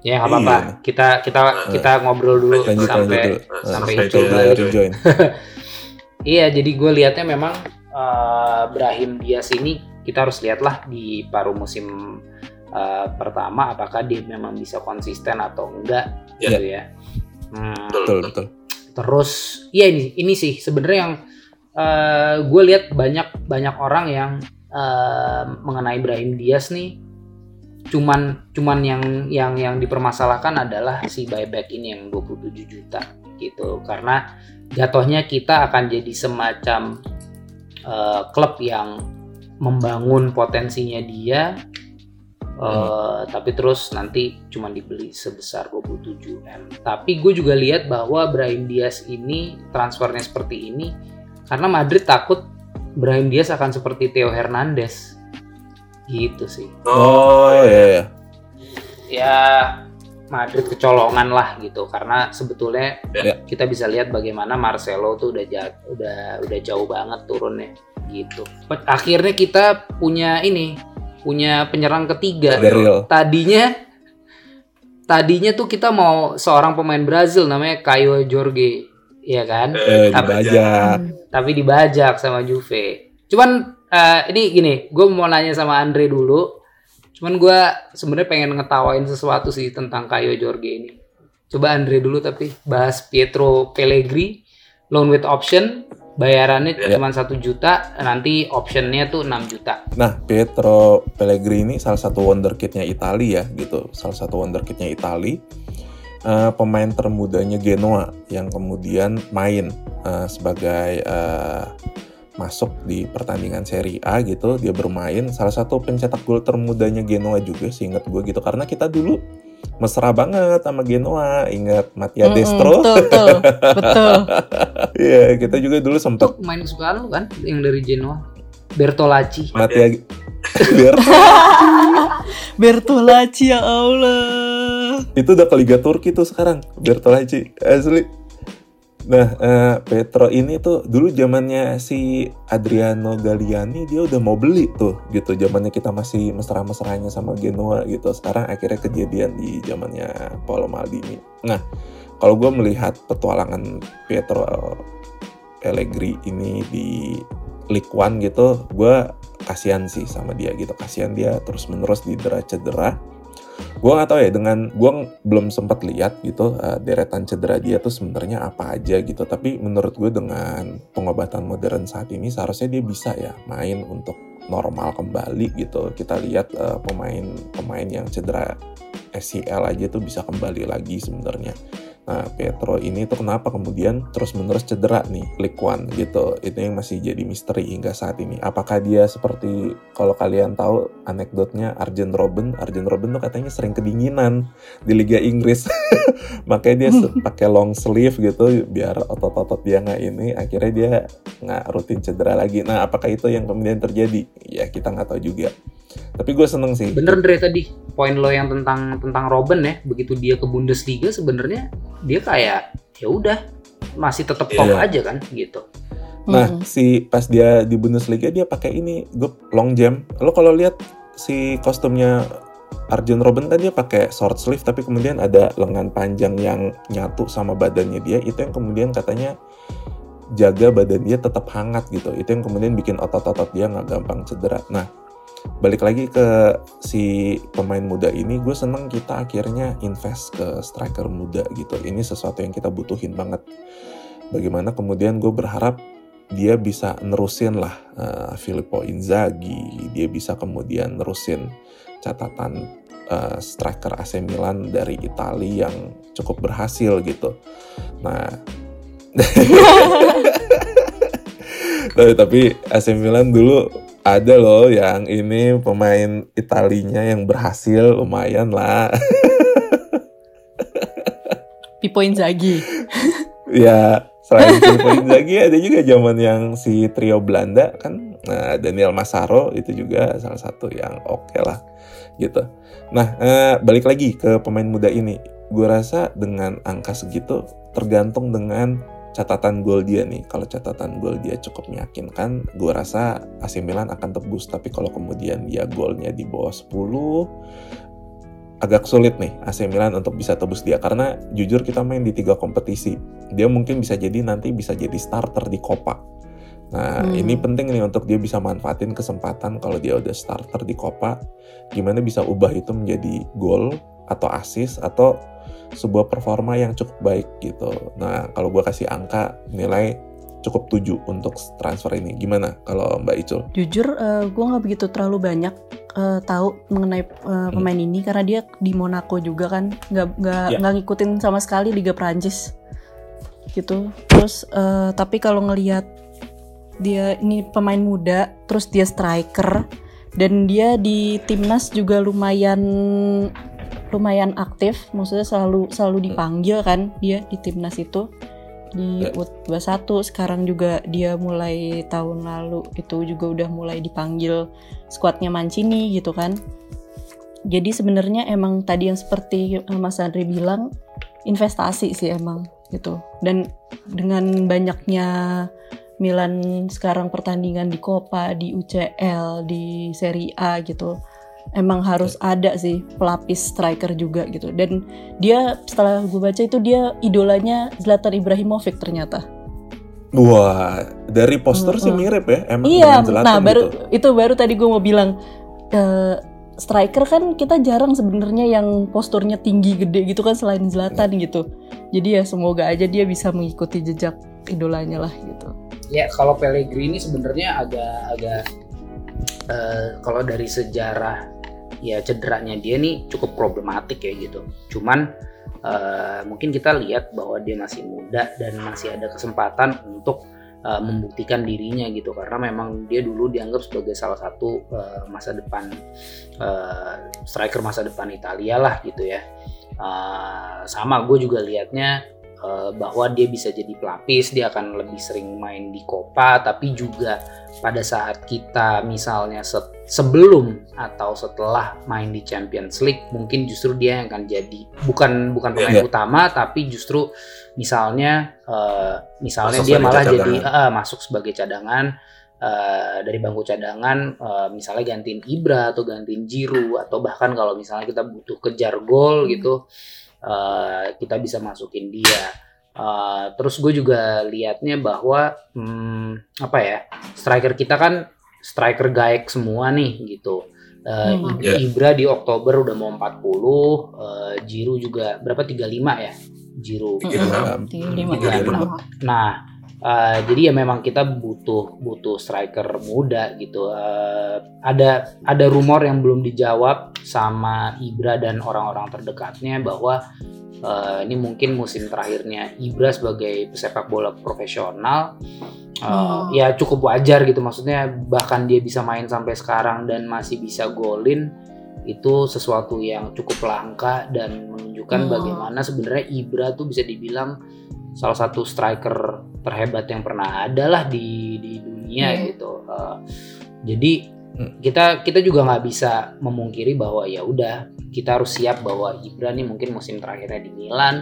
Ya nggak apa-apa. Iya. Kita kita kita ngobrol dulu lanjut, sampai lanjut dulu. sampai itu balik. iya, jadi gue lihatnya memang uh, Brahim Diaz ini kita harus lihatlah di paruh musim uh, pertama apakah dia memang bisa konsisten atau enggak yeah. gitu ya. Hmm, betul betul. Terus iya ini ini sih sebenarnya yang uh, gue lihat banyak banyak orang yang uh, mengenai Brahim Diaz nih cuman cuman yang yang yang dipermasalahkan adalah si buyback ini yang 27 juta gitu. Karena jatuhnya kita akan jadi semacam uh, klub yang membangun potensinya dia uh, hmm. tapi terus nanti cuma dibeli sebesar 27 m. Tapi gue juga lihat bahwa Brahim Diaz ini transfernya seperti ini karena Madrid takut Brahim Diaz akan seperti Theo Hernandez gitu sih.
Oh iya iya.
Ya Madrid kecolongan lah gitu. Karena sebetulnya yeah. kita bisa lihat bagaimana Marcelo tuh udah jauh, udah udah jauh banget turunnya. Gitu. Akhirnya kita punya ini punya penyerang ketiga. Tadinya tadinya tuh kita mau seorang pemain Brazil namanya Caio Jorge ya kan?
Eh, tapi, dibajak.
Tapi dibajak sama Juve. Cuman uh, ini gini, gue mau nanya sama Andre dulu. Cuman gue sebenarnya pengen ngetawain sesuatu sih tentang Kayo Jorge ini. Coba Andre dulu tapi bahas Pietro Pellegrini loan with option bayarannya yeah. cuma satu juta nanti optionnya tuh 6 juta
nah Pietro Pellegrini salah satu wonderkidnya Italia ya gitu salah satu wonderkidnya Italia uh, pemain termudanya Genoa yang kemudian main uh, sebagai uh, masuk di pertandingan Serie A gitu dia bermain. Salah satu pencetak gol termudanya Genoa juga sih ingat gue gitu. Karena kita dulu mesra banget sama Genoa ingat Mattia mm -hmm, Destro? betul betul betul. Iya kita juga dulu sempat
main kesukaan lu kan yang dari Genoa? Bertolacci.
Mattia
Bertolacci ya Allah.
Itu udah ke Liga Turki tuh sekarang Bertolacci asli Nah, uh, Petro ini tuh dulu zamannya si Adriano Galliani dia udah mau beli tuh gitu. Zamannya kita masih mesra-mesranya sama Genoa gitu. Sekarang akhirnya kejadian di zamannya Paolo Maldini. Nah, kalau gue melihat petualangan Pietro Pellegrini ini di League One gitu, gue kasihan sih sama dia gitu. Kasihan dia terus-menerus didera cedera. Gue nggak tahu ya dengan gue belum sempat lihat gitu uh, deretan cedera dia tuh sebenarnya apa aja gitu. Tapi menurut gue dengan pengobatan modern saat ini seharusnya dia bisa ya main untuk normal kembali gitu. Kita lihat uh, pemain pemain yang cedera SCL aja tuh bisa kembali lagi sebenarnya Nah, Petro ini tuh kenapa kemudian terus-menerus cedera nih, League One gitu. Itu yang masih jadi misteri hingga saat ini. Apakah dia seperti kalau kalian tahu anekdotnya Arjen Robben, Arjen Robben tuh katanya sering kedinginan di Liga Inggris. Makanya dia pakai long sleeve gitu biar otot-otot dia nggak ini, akhirnya dia nggak rutin cedera lagi. Nah, apakah itu yang kemudian terjadi? Ya kita nggak tahu juga. Tapi gue seneng sih.
Bener Dre tadi poin lo yang tentang tentang Robin ya, begitu dia ke Bundesliga sebenarnya dia kayak ya udah masih tetap top yeah. aja kan gitu.
Nah, hmm. si pas dia di Bundesliga dia pakai ini gue long jam. Lo kalau lihat si kostumnya Arjen Robben kan dia pakai short sleeve tapi kemudian ada lengan panjang yang nyatu sama badannya dia itu yang kemudian katanya jaga badan dia tetap hangat gitu itu yang kemudian bikin otot-otot dia nggak gampang cedera nah balik lagi ke si pemain muda ini gue seneng kita akhirnya invest ke striker muda gitu. Ini sesuatu yang kita butuhin banget. Bagaimana kemudian gue berharap dia bisa nerusin lah uh, Filippo Inzaghi. Dia bisa kemudian nerusin catatan uh, striker AC Milan dari Italia yang cukup berhasil gitu. Nah tapi, tapi AC Milan dulu ada loh yang ini pemain Italinya yang berhasil lumayan lah.
Pipo Inzaghi.
ya, selain Pipo Inzaghi ada juga zaman yang si trio Belanda kan. Nah, Daniel Masaro itu juga salah satu yang oke okay lah gitu. Nah, eh, balik lagi ke pemain muda ini. Gue rasa dengan angka segitu tergantung dengan catatan gol dia nih kalau catatan gol dia cukup meyakinkan gue rasa AC Milan akan tebus. Tapi kalau kemudian dia golnya di bawah 10 agak sulit nih AC Milan untuk bisa tebus dia. Karena jujur kita main di tiga kompetisi dia mungkin bisa jadi nanti bisa jadi starter di Copa. Nah hmm. ini penting nih untuk dia bisa manfaatin kesempatan kalau dia udah starter di Copa. Gimana bisa ubah itu menjadi gol atau assist atau sebuah performa yang cukup baik gitu. Nah, kalau gue kasih angka nilai cukup 7 untuk transfer ini. Gimana kalau Mbak Icul?
Jujur, uh, eh, gue nggak begitu terlalu banyak uh, tahu mengenai uh, pemain hmm. ini karena dia di Monaco juga kan, nggak nggak yeah. nggak ngikutin sama sekali Liga Prancis gitu. Terus uh, tapi kalau ngelihat dia ini pemain muda, terus dia striker dan dia di timnas juga lumayan lumayan aktif, maksudnya selalu selalu hmm. dipanggil kan dia di timnas itu di ya. U21 sekarang juga dia mulai tahun lalu itu juga udah mulai dipanggil skuadnya Mancini gitu kan. Jadi sebenarnya emang tadi yang seperti Mas Andri bilang investasi sih emang gitu. Dan dengan banyaknya Milan sekarang pertandingan di Coppa, di UCL, di Serie A gitu emang harus ada sih pelapis striker juga gitu. Dan dia setelah gue baca itu dia idolanya Zlatan Ibrahimovic ternyata.
Wah dari poster hmm, sih mirip ya emang
iya nah baru gitu. itu baru tadi gue mau bilang uh, striker kan kita jarang sebenarnya yang posturnya tinggi gede gitu kan selain Zlatan hmm. gitu. Jadi ya semoga aja dia bisa mengikuti jejak idolanya lah gitu.
Ya kalau Pellegrini sebenarnya agak agak uh, kalau dari sejarah ya cederanya dia nih cukup problematik ya gitu. Cuman uh, mungkin kita lihat bahwa dia masih muda dan masih ada kesempatan untuk uh, membuktikan dirinya gitu karena memang dia dulu dianggap sebagai salah satu uh, masa depan uh, striker masa depan Italia lah gitu ya. Uh, sama gue juga liatnya uh, bahwa dia bisa jadi pelapis, dia akan lebih sering main di Copa, tapi juga pada saat kita misalnya se sebelum atau setelah main di Champions League, mungkin justru dia yang akan jadi bukan bukan pemain yeah. utama, tapi justru misalnya uh, misalnya masuk dia malah cadangan. jadi uh, masuk sebagai cadangan. Uh, dari bangku cadangan uh, misalnya gantiin Ibra atau gantiin Jiru atau bahkan kalau misalnya kita butuh kejar gol gitu uh, kita bisa masukin dia. Uh, terus gue juga liatnya bahwa hmm, apa ya striker kita kan striker gaek semua nih gitu. Uh, hmm. yeah. Ibra di Oktober udah mau 40, uh, Jiru juga berapa 35 ya? Jiru.
Hmm. 35.
Nah, uh, jadi ya memang kita butuh butuh striker muda gitu. Uh, ada ada rumor yang belum dijawab sama Ibra dan orang-orang terdekatnya bahwa uh, ini mungkin musim terakhirnya Ibra sebagai pesepak bola profesional uh, hmm. ya cukup wajar gitu maksudnya bahkan dia bisa main sampai sekarang dan masih bisa golin itu sesuatu yang cukup langka dan menunjukkan hmm. bagaimana sebenarnya Ibra tuh bisa dibilang salah satu striker terhebat yang pernah ada lah di di dunia hmm. gitu uh, jadi hmm. kita kita juga nggak bisa memungkiri bahwa ya udah kita harus siap bahwa Ibra nih mungkin musim terakhirnya di Milan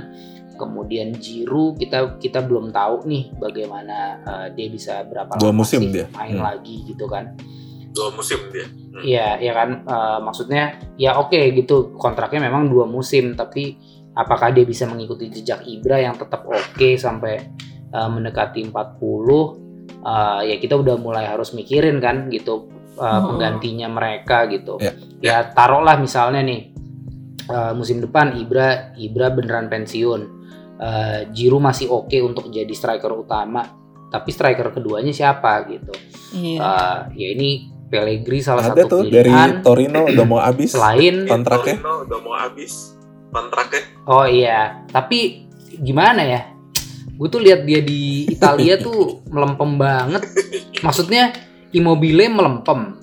kemudian Jiru kita kita belum tahu nih bagaimana uh, dia bisa berapa
dua musim dia
main hmm. lagi gitu kan
dua musim dia
hmm. iya hmm. ya kan uh, maksudnya ya oke okay, gitu kontraknya memang dua musim tapi apakah dia bisa mengikuti jejak Ibra yang tetap oke okay sampai uh, mendekati 40 uh, ya kita udah mulai harus mikirin kan gitu uh, penggantinya mereka gitu. Yeah. ya taruhlah misalnya nih uh, musim depan Ibra Ibra beneran pensiun. Uh, Jiru masih oke okay untuk jadi striker utama tapi striker keduanya siapa gitu? Iya. uh, ya ini Pellegrini salah
Ada
satu
tuh pilihan. dari Torino udah mau habis
selain
kontraknya.
Torino udah mau habis kontraknya oh iya. Tapi gimana ya? Gue tuh lihat dia di Italia tuh melempem banget. Maksudnya Immobile melempem.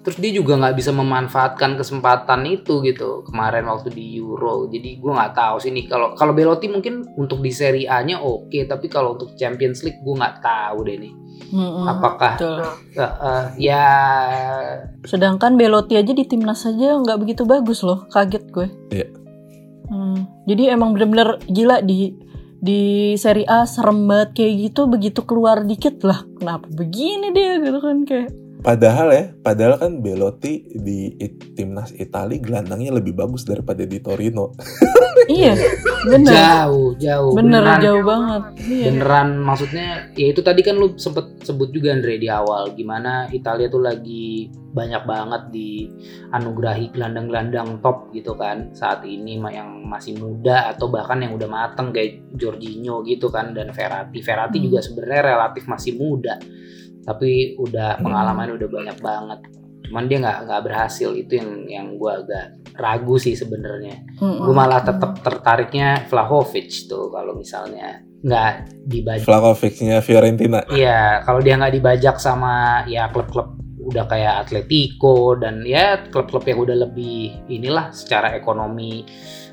Terus dia juga nggak bisa memanfaatkan kesempatan itu gitu kemarin waktu di Euro. Jadi gue nggak tahu sih nih kalau kalau Belotti mungkin untuk di Serie A nya oke okay, tapi kalau untuk Champions League gue nggak tahu deh nih. Mm-hmm, apakah uh, uh, ya
sedangkan Belotti aja di timnas saja nggak begitu bagus loh kaget gue.
Yeah.
Hmm, jadi emang bener-bener gila di di Serie A serem banget kayak gitu begitu keluar dikit lah kenapa begini dia gitu kan kayak
Padahal ya, padahal kan Belotti di timnas Italia gelandangnya lebih bagus daripada di Torino.
iya, bener.
Jauh, jauh.
Bener, beneran, jauh banget.
Iya. Beneran, maksudnya ya itu tadi kan lu sempet sebut juga Andre di awal gimana Italia tuh lagi banyak banget di anugerahi gelandang-gelandang top gitu kan saat ini yang masih muda atau bahkan yang udah mateng kayak Jorginho gitu kan dan Verratti. Verratti hmm. juga sebenarnya relatif masih muda tapi udah hmm. pengalaman udah banyak banget. Cuman dia nggak nggak berhasil. Itu yang yang gue agak ragu sih sebenarnya. Hmm. gue malah tetap tertariknya Vlahovic tuh kalau misalnya nggak dibajak.
Vlahovicnya Fiorentina.
Iya kalau dia nggak dibajak sama ya klub-klub udah kayak Atletico dan ya klub-klub yang udah lebih inilah secara ekonomi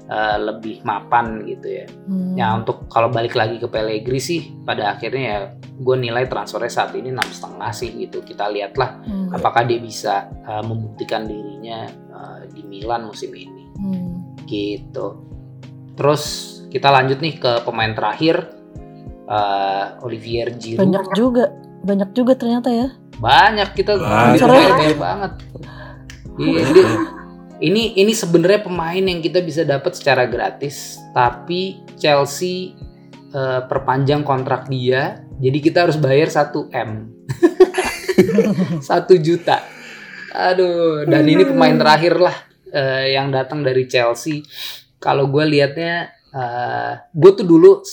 uh, lebih mapan gitu ya. Hmm. Ya untuk kalau balik lagi ke Pellegrini sih pada akhirnya ya gue nilai transfernya saat ini enam setengah sih gitu. Kita lihatlah hmm. apakah dia bisa uh, membuktikan dirinya uh, di Milan musim ini. Hmm. Gitu. Terus kita lanjut nih ke pemain terakhir uh, Olivier Giroud.
Banyak juga, banyak juga ternyata ya.
Banyak kita banyak banget. Iya, ini ini sebenarnya pemain yang kita bisa dapat secara gratis tapi Chelsea uh, perpanjang kontrak dia jadi kita harus bayar 1 m. Satu juta. Aduh dan ini pemain terakhir lah uh, yang datang dari Chelsea. Kalau gue liatnya uh, eh, gue tuh dulu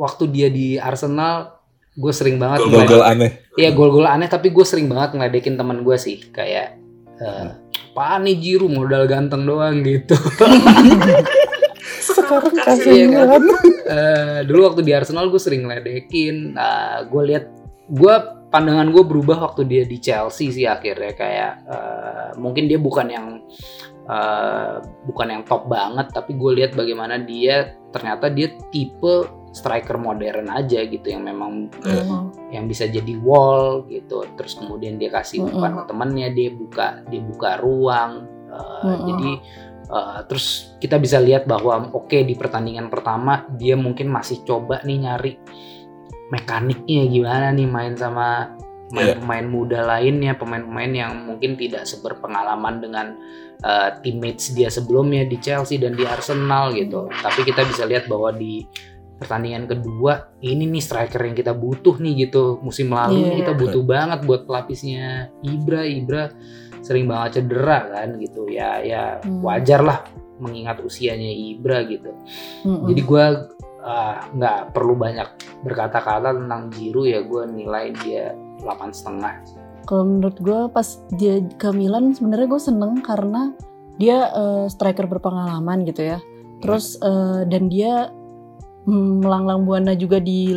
waktu dia di Arsenal gue sering banget
gol-gol aneh.
Iya gol-gol aneh tapi gue sering banget ngeledekin teman gue sih kayak uh, apaan nih Jiru modal ganteng doang gitu.
Sekarang kasih iya kan?
uh, dulu waktu di Arsenal gue sering ledekin. Uh, gue lihat gue pandangan gue berubah waktu dia di Chelsea sih akhirnya kayak uh, mungkin dia bukan yang uh, bukan yang top banget tapi gue lihat bagaimana dia ternyata dia tipe striker modern aja gitu yang memang mm. yang bisa jadi wall gitu terus kemudian dia kasih umpan mm. ke temannya dia buka dia buka ruang uh, mm. jadi uh, terus kita bisa lihat bahwa oke okay, di pertandingan pertama dia mungkin masih coba nih nyari mekaniknya gimana nih main sama pemain-pemain muda lainnya pemain-pemain yang mungkin tidak seberpengalaman dengan uh, teammates dia sebelumnya di Chelsea dan di Arsenal gitu tapi kita bisa lihat bahwa di pertandingan kedua ini nih striker yang kita butuh nih gitu musim lalu
Iya.
nih kita butuh banget buat pelapisnya Ibra Ibra sering banget cedera kan gitu ya ya
Hmm.
wajar lah mengingat usianya Ibra gitu
Mm-mm.
jadi gue nggak perlu banyak berkata-kata tentang Giroud ya gue nilai dia delapan setengah
Kalau menurut gue pas dia ke Milan sebenarnya gue seneng karena dia eh, striker berpengalaman gitu ya. Terus eh, dan dia melanglang buana juga di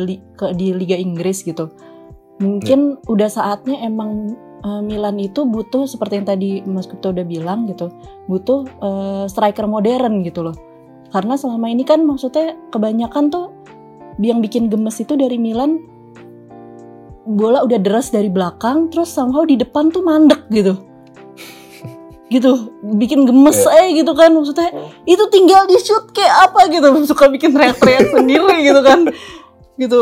di Liga Inggris gitu. Mungkin udah saatnya emang eh, Milan itu butuh seperti yang tadi Mas Kupto udah bilang gitu, butuh eh, striker modern gitu loh. Karena selama ini kan maksudnya kebanyakan tuh yang bikin gemes itu dari Milan bola udah deras dari belakang terus somehow di depan tuh mandek gitu gitu bikin gemes aja gitu kan maksudnya. Itu tinggal di shoot kayak apa gitu suka bikin teriak-teriak sendiri gitu kan. Gitu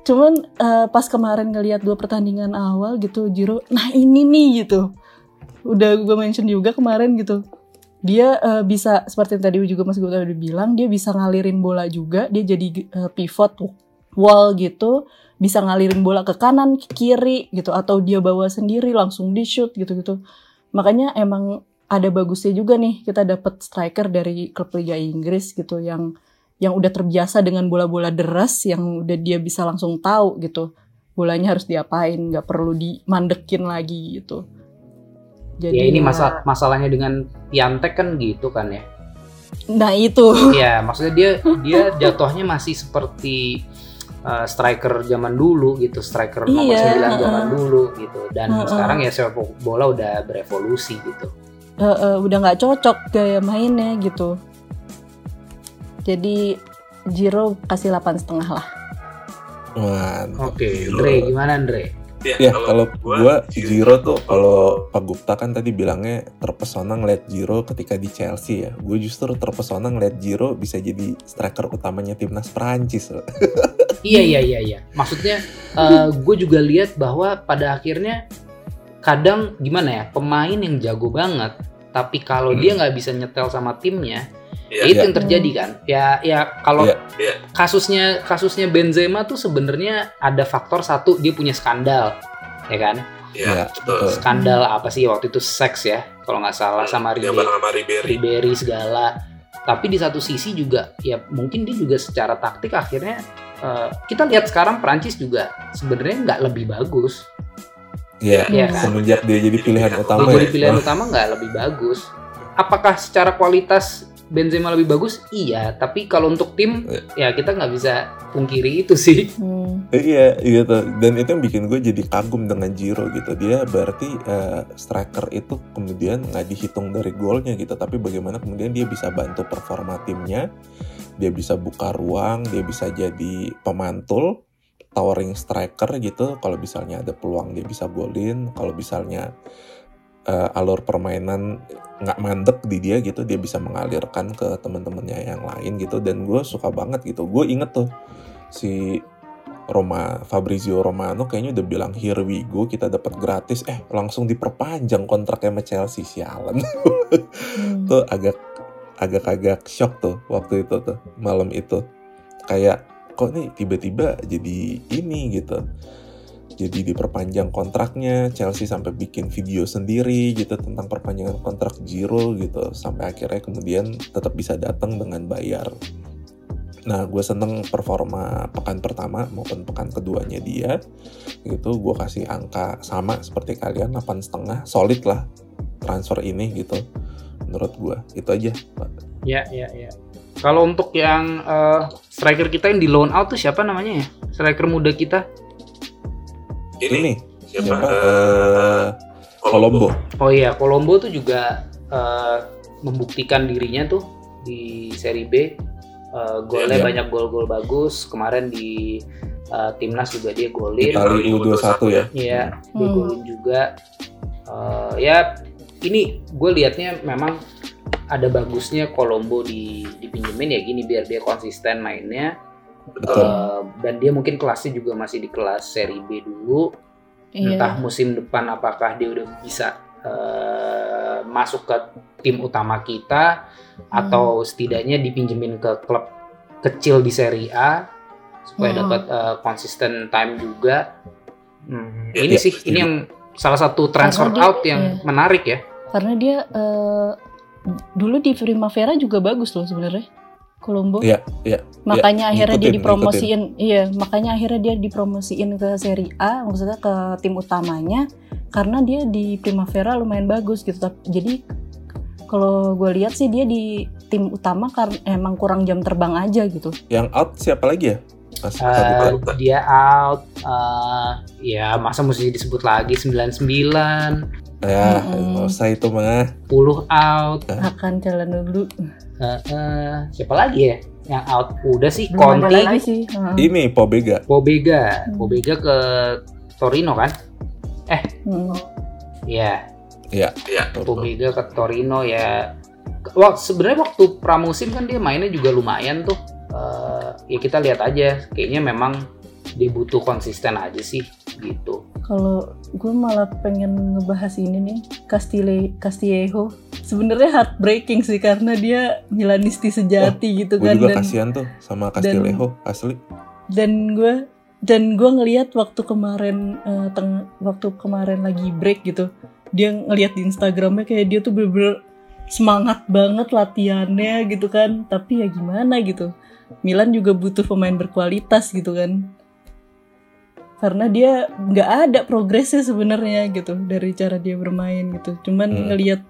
cuman eh, pas kemarin ngelihat dua pertandingan awal gitu Jiro nah ini nih gitu. Udah gue mention juga kemarin gitu. Dia eh, bisa seperti yang tadi juga Mas Gota udah bilang dia bisa ngalirin bola juga. Dia jadi eh, pivot wall gitu. Bisa ngalirin bola ke kanan ke kiri gitu atau dia bawa sendiri langsung di shoot gitu gitu makanya emang ada bagusnya juga nih kita dapat striker dari klub Liga Inggris gitu yang yang udah terbiasa dengan bola-bola deras yang udah dia bisa langsung tahu gitu bolanya harus diapain nggak perlu dimandekin lagi gitu. Jadi
ya ini masa masalahnya dengan Piantek kan gitu kan ya?
Nah itu.
Ya maksudnya dia dia jatuhnya masih seperti uh, striker zaman dulu gitu striker nomor
Iya,
9 zaman dulu gitu. Dan
Heeh.
sekarang ya sepak bola udah berevolusi gitu.
Eh, eh, udah nggak cocok gaya mainnya gitu. Jadi Jiro kasih 8 setengah lah.
Mantap.
oke Andre gimana Andre
Ya kalau gua Giro tuh kalau Pak Gupta kan tadi bilangnya terpesona ngeliat Giro ketika di Chelsea ya. Gue justru terpesona ngeliat Giro bisa jadi striker utamanya timnas Perancis. loh.
iya iya iya iya maksudnya gue juga lihat bahwa pada akhirnya kadang gimana ya pemain yang jago banget tapi kalau
Hmm.
dia nggak bisa nyetel sama timnya
Iya,
ya itu
iya.
yang terjadi kan ya ya kalau
Iya.
Iya.
kasusnya kasusnya Benzema tuh sebenarnya ada faktor satu dia punya skandal ya kan
Iya,
Iya,
betul.
skandal apa sih waktu itu seks ya kalau nggak salah sama
Yang
Ribery,
bareng sama Ribery.
Ribery segala tapi di satu sisi juga ya mungkin dia juga secara taktik akhirnya eh, kita lihat sekarang Prancis juga sebenarnya nggak lebih bagus
Iya.
Iya kan?
Semenjak dia jadi pilihan utama
jadi
ya.
pilihan utama nggak lebih bagus apakah secara kualitas Benzema lebih bagus iya tapi kalau untuk tim ya kita nggak bisa pungkiri itu sih
Hmm.
Iya, iya tuh. Dan itu yang bikin gue jadi kagum dengan Giro gitu. Dia berarti eh, striker itu kemudian nggak dihitung dari golnya gitu, tapi bagaimana kemudian dia bisa bantu performa timnya, dia bisa buka ruang, dia bisa jadi pemantul, towering striker gitu. Kalau misalnya ada peluang dia bisa golin, kalau misalnya eh, alur permainan nggak mandek di dia gitu, dia bisa mengalirkan ke teman-temannya yang lain gitu. Dan gue suka banget gitu. Gue inget tuh si Roma Fabrizio Romano kayaknya udah bilang here we go kita dapat gratis eh langsung diperpanjang kontraknya sama Chelsea sialan
Hmm.
tuh agak agak-agak shock tuh waktu itu tuh malam itu kayak kok nih tiba-tiba jadi ini gitu jadi diperpanjang kontraknya Chelsea sampai bikin video sendiri gitu tentang perpanjangan kontrak Giro gitu sampai akhirnya kemudian tetap bisa datang dengan bayar Nah, gue seneng performa pekan pertama maupun pekan keduanya dia. Gitu, gue kasih angka sama seperti kalian, 8 setengah, solid lah transfer ini gitu. Menurut gue, itu aja.
Ya ya ya kalau untuk yang eh, striker kita yang di loan out tuh siapa namanya ya striker muda kita
Ini,
Ini
siapa?
siapa?
Eh,
Eh, Colombo.
oh iya Colombo tuh juga eh, membuktikan dirinya tuh di Serie B Eh, golnya
Iya.
banyak gol-gol bagus kemarin di eh, timnas juga dia golin
Itali U21 ya.
Iya, dia
Hmm.
golin juga. Eh, ya ini gue liatnya memang ada bagusnya Colombo di dipinjemin ya gini biar dia konsisten mainnya
Betul.
Eh, dan dia mungkin kelasnya juga masih di kelas seri B dulu
Iya.
entah musim depan apakah dia udah bisa eh, masuk ke tim utama kita
Hmm.
atau setidaknya dipinjemin ke klub kecil di Serie A supaya
Hmm.
dapat uh, konsisten time juga. Hmm,
Ya,
ini
ya,
sih
setuju.
ini yang salah satu transfer
Karena dia-
out yang
iya.
menarik ya.
Karena dia eh, dulu di Primavera juga bagus loh sebenarnya. Colombo.
Iya, iya.
Makanya
Iya,
akhirnya dia
ngikutin,
dipromosiin. Iya, makanya akhirnya dia dipromosiin ke Serie A, maksudnya ke tim utamanya karena dia di Primavera lumayan bagus gitu. Jadi kalau gue lihat sih dia di tim utama karena emang kurang jam terbang aja gitu.
Yang out siapa lagi ya? Mas
Uh, dia out uh, ya masa mesti disebut lagi 99
ya,
Mm-mm.
nggak usah itu mah.
10 out
Akan jalan dulu.
Uh, uh, siapa lagi ya yang out udah sih
Belum ada
Conte
lagi sih.
Ini Pobega.
Pobega
Hmm.
Pobega ke Torino kan
Hmm.
ya
Iya.
Iya.
Pobega ke Torino ya Wah, sebenarnya waktu pramusim kan dia mainnya juga lumayan tuh. Eh, ya kita lihat aja, kayaknya memang dia butuh konsisten aja sih gitu.
Kalau gue malah pengen ngebahas ini nih, Castile Castillejo. Sebenarnya heartbreaking sih karena dia Milanisti sejati gitu
Gue
kan
juga
dan
kasihan tuh sama Castillejo asli.
dan gue dan gue ngelihat waktu kemarin eh, teng- waktu kemarin lagi break gitu dia ngelihat di Instagramnya kayak dia tuh bener-bener semangat banget latihannya gitu kan tapi ya gimana gitu Milan juga butuh pemain berkualitas gitu kan karena dia nggak ada progresnya sebenarnya gitu dari cara dia bermain gitu cuman
Hmm.
ngelihat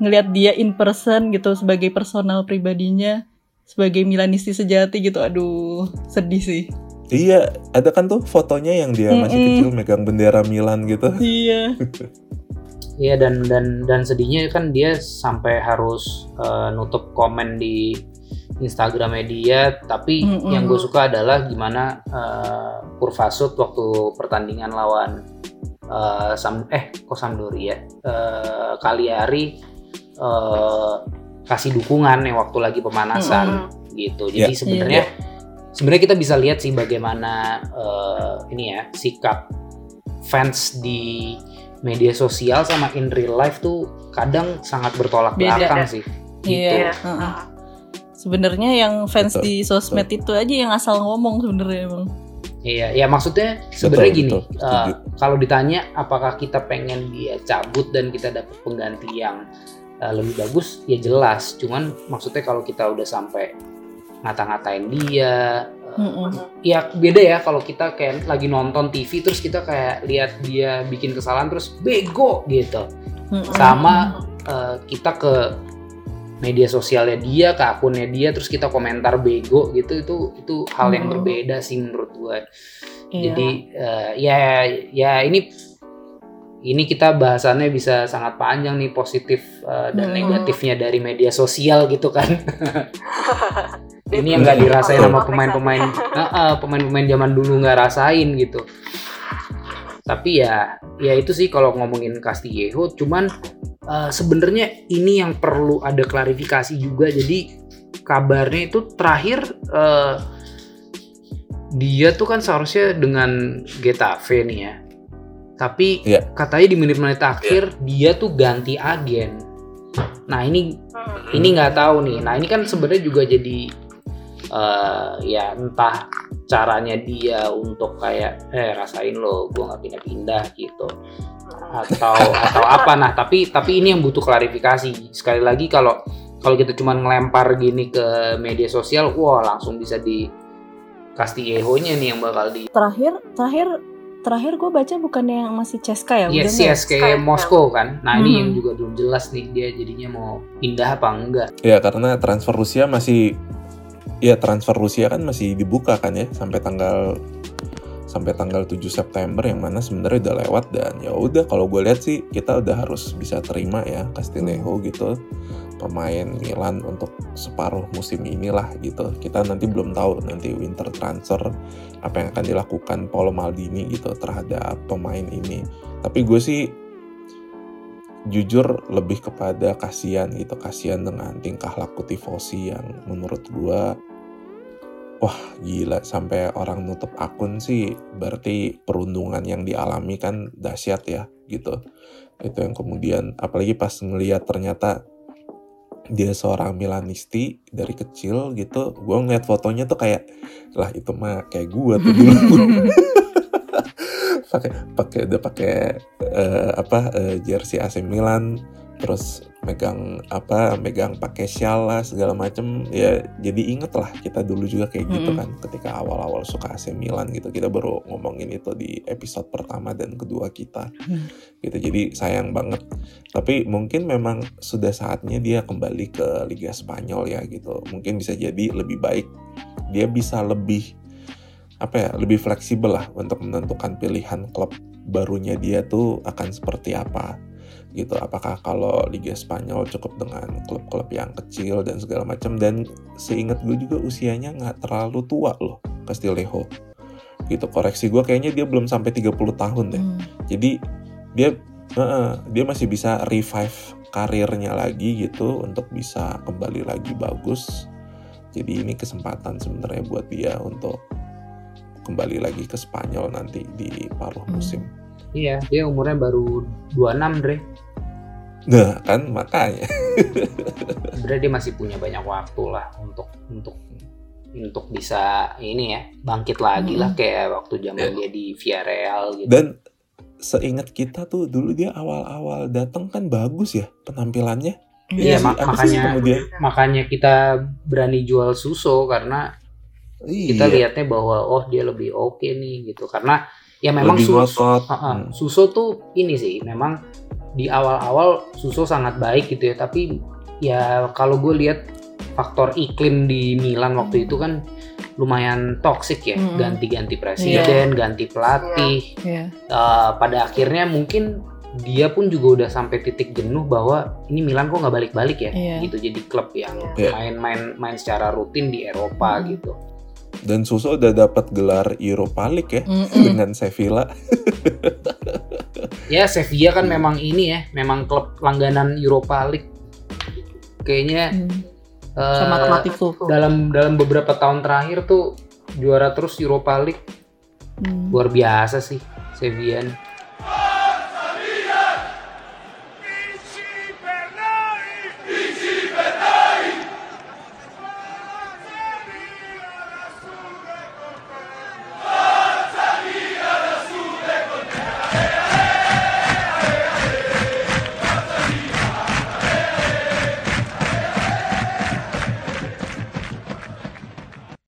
ngelihat dia in person gitu sebagai personal pribadinya sebagai Milanisti sejati gitu aduh sedih sih
Iya, ada kan tuh fotonya yang dia masih
Mm-mm.
kecil megang bendera Milan gitu.
iya
Iya dan dan dan sedihnya kan dia sampai harus eh, nutup komen di Instagramnya dia. Tapi
Mm-mm.
yang gue suka adalah gimana uh, Kurvasut waktu pertandingan lawan eh, Sam eh kok Sampdoria eh, Cagliari eh, kasih dukungan yang waktu lagi pemanasan gitu. Jadi
Iya.
sebenarnya sebenarnya kita bisa lihat sih bagaimana eh, ini ya sikap fans di media sosial sama in real life tuh kadang sangat bertolak
Beda.
belakang sih. Gitu.
Iya. heeh. Sebenarnya yang fans
Betul,
di sosmed itu aja yang asal ngomong sebenarnya emang.
Iya, ya maksudnya sebenarnya
Betul,
gini,
betul, setuju.
kalau ditanya apakah kita pengen dia cabut dan kita dapat pengganti yang eh, lebih bagus, ya jelas. Cuman maksudnya kalau kita udah sampai ngata-ngatain dia, eh,
Mm-mm.
ya beda ya kalau kita kayak lagi nonton TV terus kita kayak lihat dia bikin kesalahan terus bego gitu.
Mm-mm.
Sama eh, kita ke media sosialnya dia, ke akunnya dia terus kita komentar bego gitu itu itu hal yang
Hmm.
berbeda sih menurut gue.
Iya.
Jadi eh, ya ya ini ini kita bahasannya bisa sangat panjang nih positif eh, dan
Hmm.
negatifnya dari media sosial gitu kan. ini yang nggak dirasain sama pemain-pemain eh, pemain-pemain zaman dulu nggak rasain gitu. Tapi ya ya itu sih kalau ngomongin Castillejo cuman eh, sebenarnya ini yang perlu ada klarifikasi juga. Jadi kabarnya itu terakhir eh, dia tuh kan seharusnya dengan Getafe nih ya. Tapi
Iya.
katanya di menit-menit akhir dia tuh ganti agen. Nah ini ini nggak tahu nih. Nah ini kan sebenarnya juga jadi eh, ya entah caranya dia untuk kayak eh rasain lo, gue nggak pindah-pindah gitu atau atau apa. Nah tapi tapi ini yang butuh klarifikasi. Sekali lagi kalau kalau kita cuma ngelempar gini ke media sosial, wah langsung bisa di Castillejo-nya nih yang bakal di
Terakhir terakhir terakhir gue baca bukan yang masih Ceska ya?
Yes,
Udah
yes, kayak Moskow kan. Nah ini
Hmm.
yang juga belum jelas nih dia jadinya mau pindah apa enggak.
Ya karena transfer Rusia masih ya transfer Rusia kan masih dibuka kan ya sampai tanggal sampai tanggal 7 September yang mana sebenarnya udah lewat dan ya udah kalau gue lihat sih kita udah harus bisa terima ya Castillejo gitu pemain Milan untuk separuh musim inilah gitu. Kita nanti belum tahu nanti winter transfer apa yang akan dilakukan Paolo Maldini gitu terhadap pemain ini. Tapi gue sih jujur lebih kepada kasihan gitu kasihan dengan tingkah laku tifosi yang menurut gua wah gila. Sampai orang nutup akun sih berarti perundungan yang dialami kan dahsyat ya gitu. Itu yang kemudian apalagi pas ngelihat ternyata dia seorang Milanisti dari kecil gitu gue ngeliat fotonya tuh kayak lah itu mah kayak gue tuh dulu. Pakai pakai udah pakai uh, apa uh, jersey AC Milan terus megang apa megang pakai shawl lah segala macem. Ya jadi inget lah kita dulu juga kayak gitu
Mm-mm.
kan. Ketika awal-awal suka AC Milan gitu kita baru ngomongin itu di episode pertama dan kedua kita.
Hmm.
gitu jadi sayang banget. Tapi mungkin memang sudah saatnya dia kembali ke Liga Spanyol ya gitu. Mungkin bisa jadi lebih baik dia bisa lebih apa ya lebih fleksibel lah untuk menentukan pilihan klub barunya dia tuh akan seperti apa gitu. Apakah kalau Liga Spanyol cukup dengan klub-klub yang kecil dan segala macam dan seingat gue juga usianya nggak terlalu tua loh Castillejo. Gitu koreksi gue kayaknya dia belum sampai 30 tahun deh.
Hmm.
jadi dia heeh, dia masih bisa revive karirnya lagi gitu untuk bisa kembali lagi bagus. Jadi ini kesempatan sebenarnya buat dia untuk kembali lagi ke Spanyol nanti di paruh
Hmm.
Iya, dia umurnya baru 26, Dre.
nah kan makanya.
Sebenarnya dia masih punya banyak waktu lah untuk untuk untuk bisa ini ya bangkit lagi lah kayak waktu zaman dia di Villarreal gitu.
dan seingat kita tuh dulu dia awal-awal datang kan bagus ya penampilannya.
Iya,
Si-
mak- makanya
kemudian?
makanya kita berani jual Suso karena kita
iya,
lihatnya bahwa oh dia lebih oke nih gitu. Karena ya memang
lebih
Sus-
ngotot
Uh-uh.
Hmm.
Suso tuh ini sih memang di awal-awal Suso sangat baik gitu ya tapi ya kalau gue lihat faktor iklim di Milan waktu itu kan lumayan toksik ya
Mm-mm.
ganti-ganti presiden ganti pelatih
Iya.
Eh, pada akhirnya mungkin dia pun juga udah sampai titik jenuh bahwa ini Milan kok nggak balik-balik ya
Iya.
gitu jadi klub yang
Iya.
main-main main secara rutin di Eropa
Hmm.
gitu
dan Suso udah dapat gelar Europa League ya
Mm-mm.
dengan Sevilla
ya Sevilla kan memang ini ya memang klub langganan Europa League kayaknya
Hmm.
eh,
Sama Atletico.
dalam dalam beberapa tahun terakhir tuh juara terus Europa League
Hmm.
luar biasa sih Sevilla nih.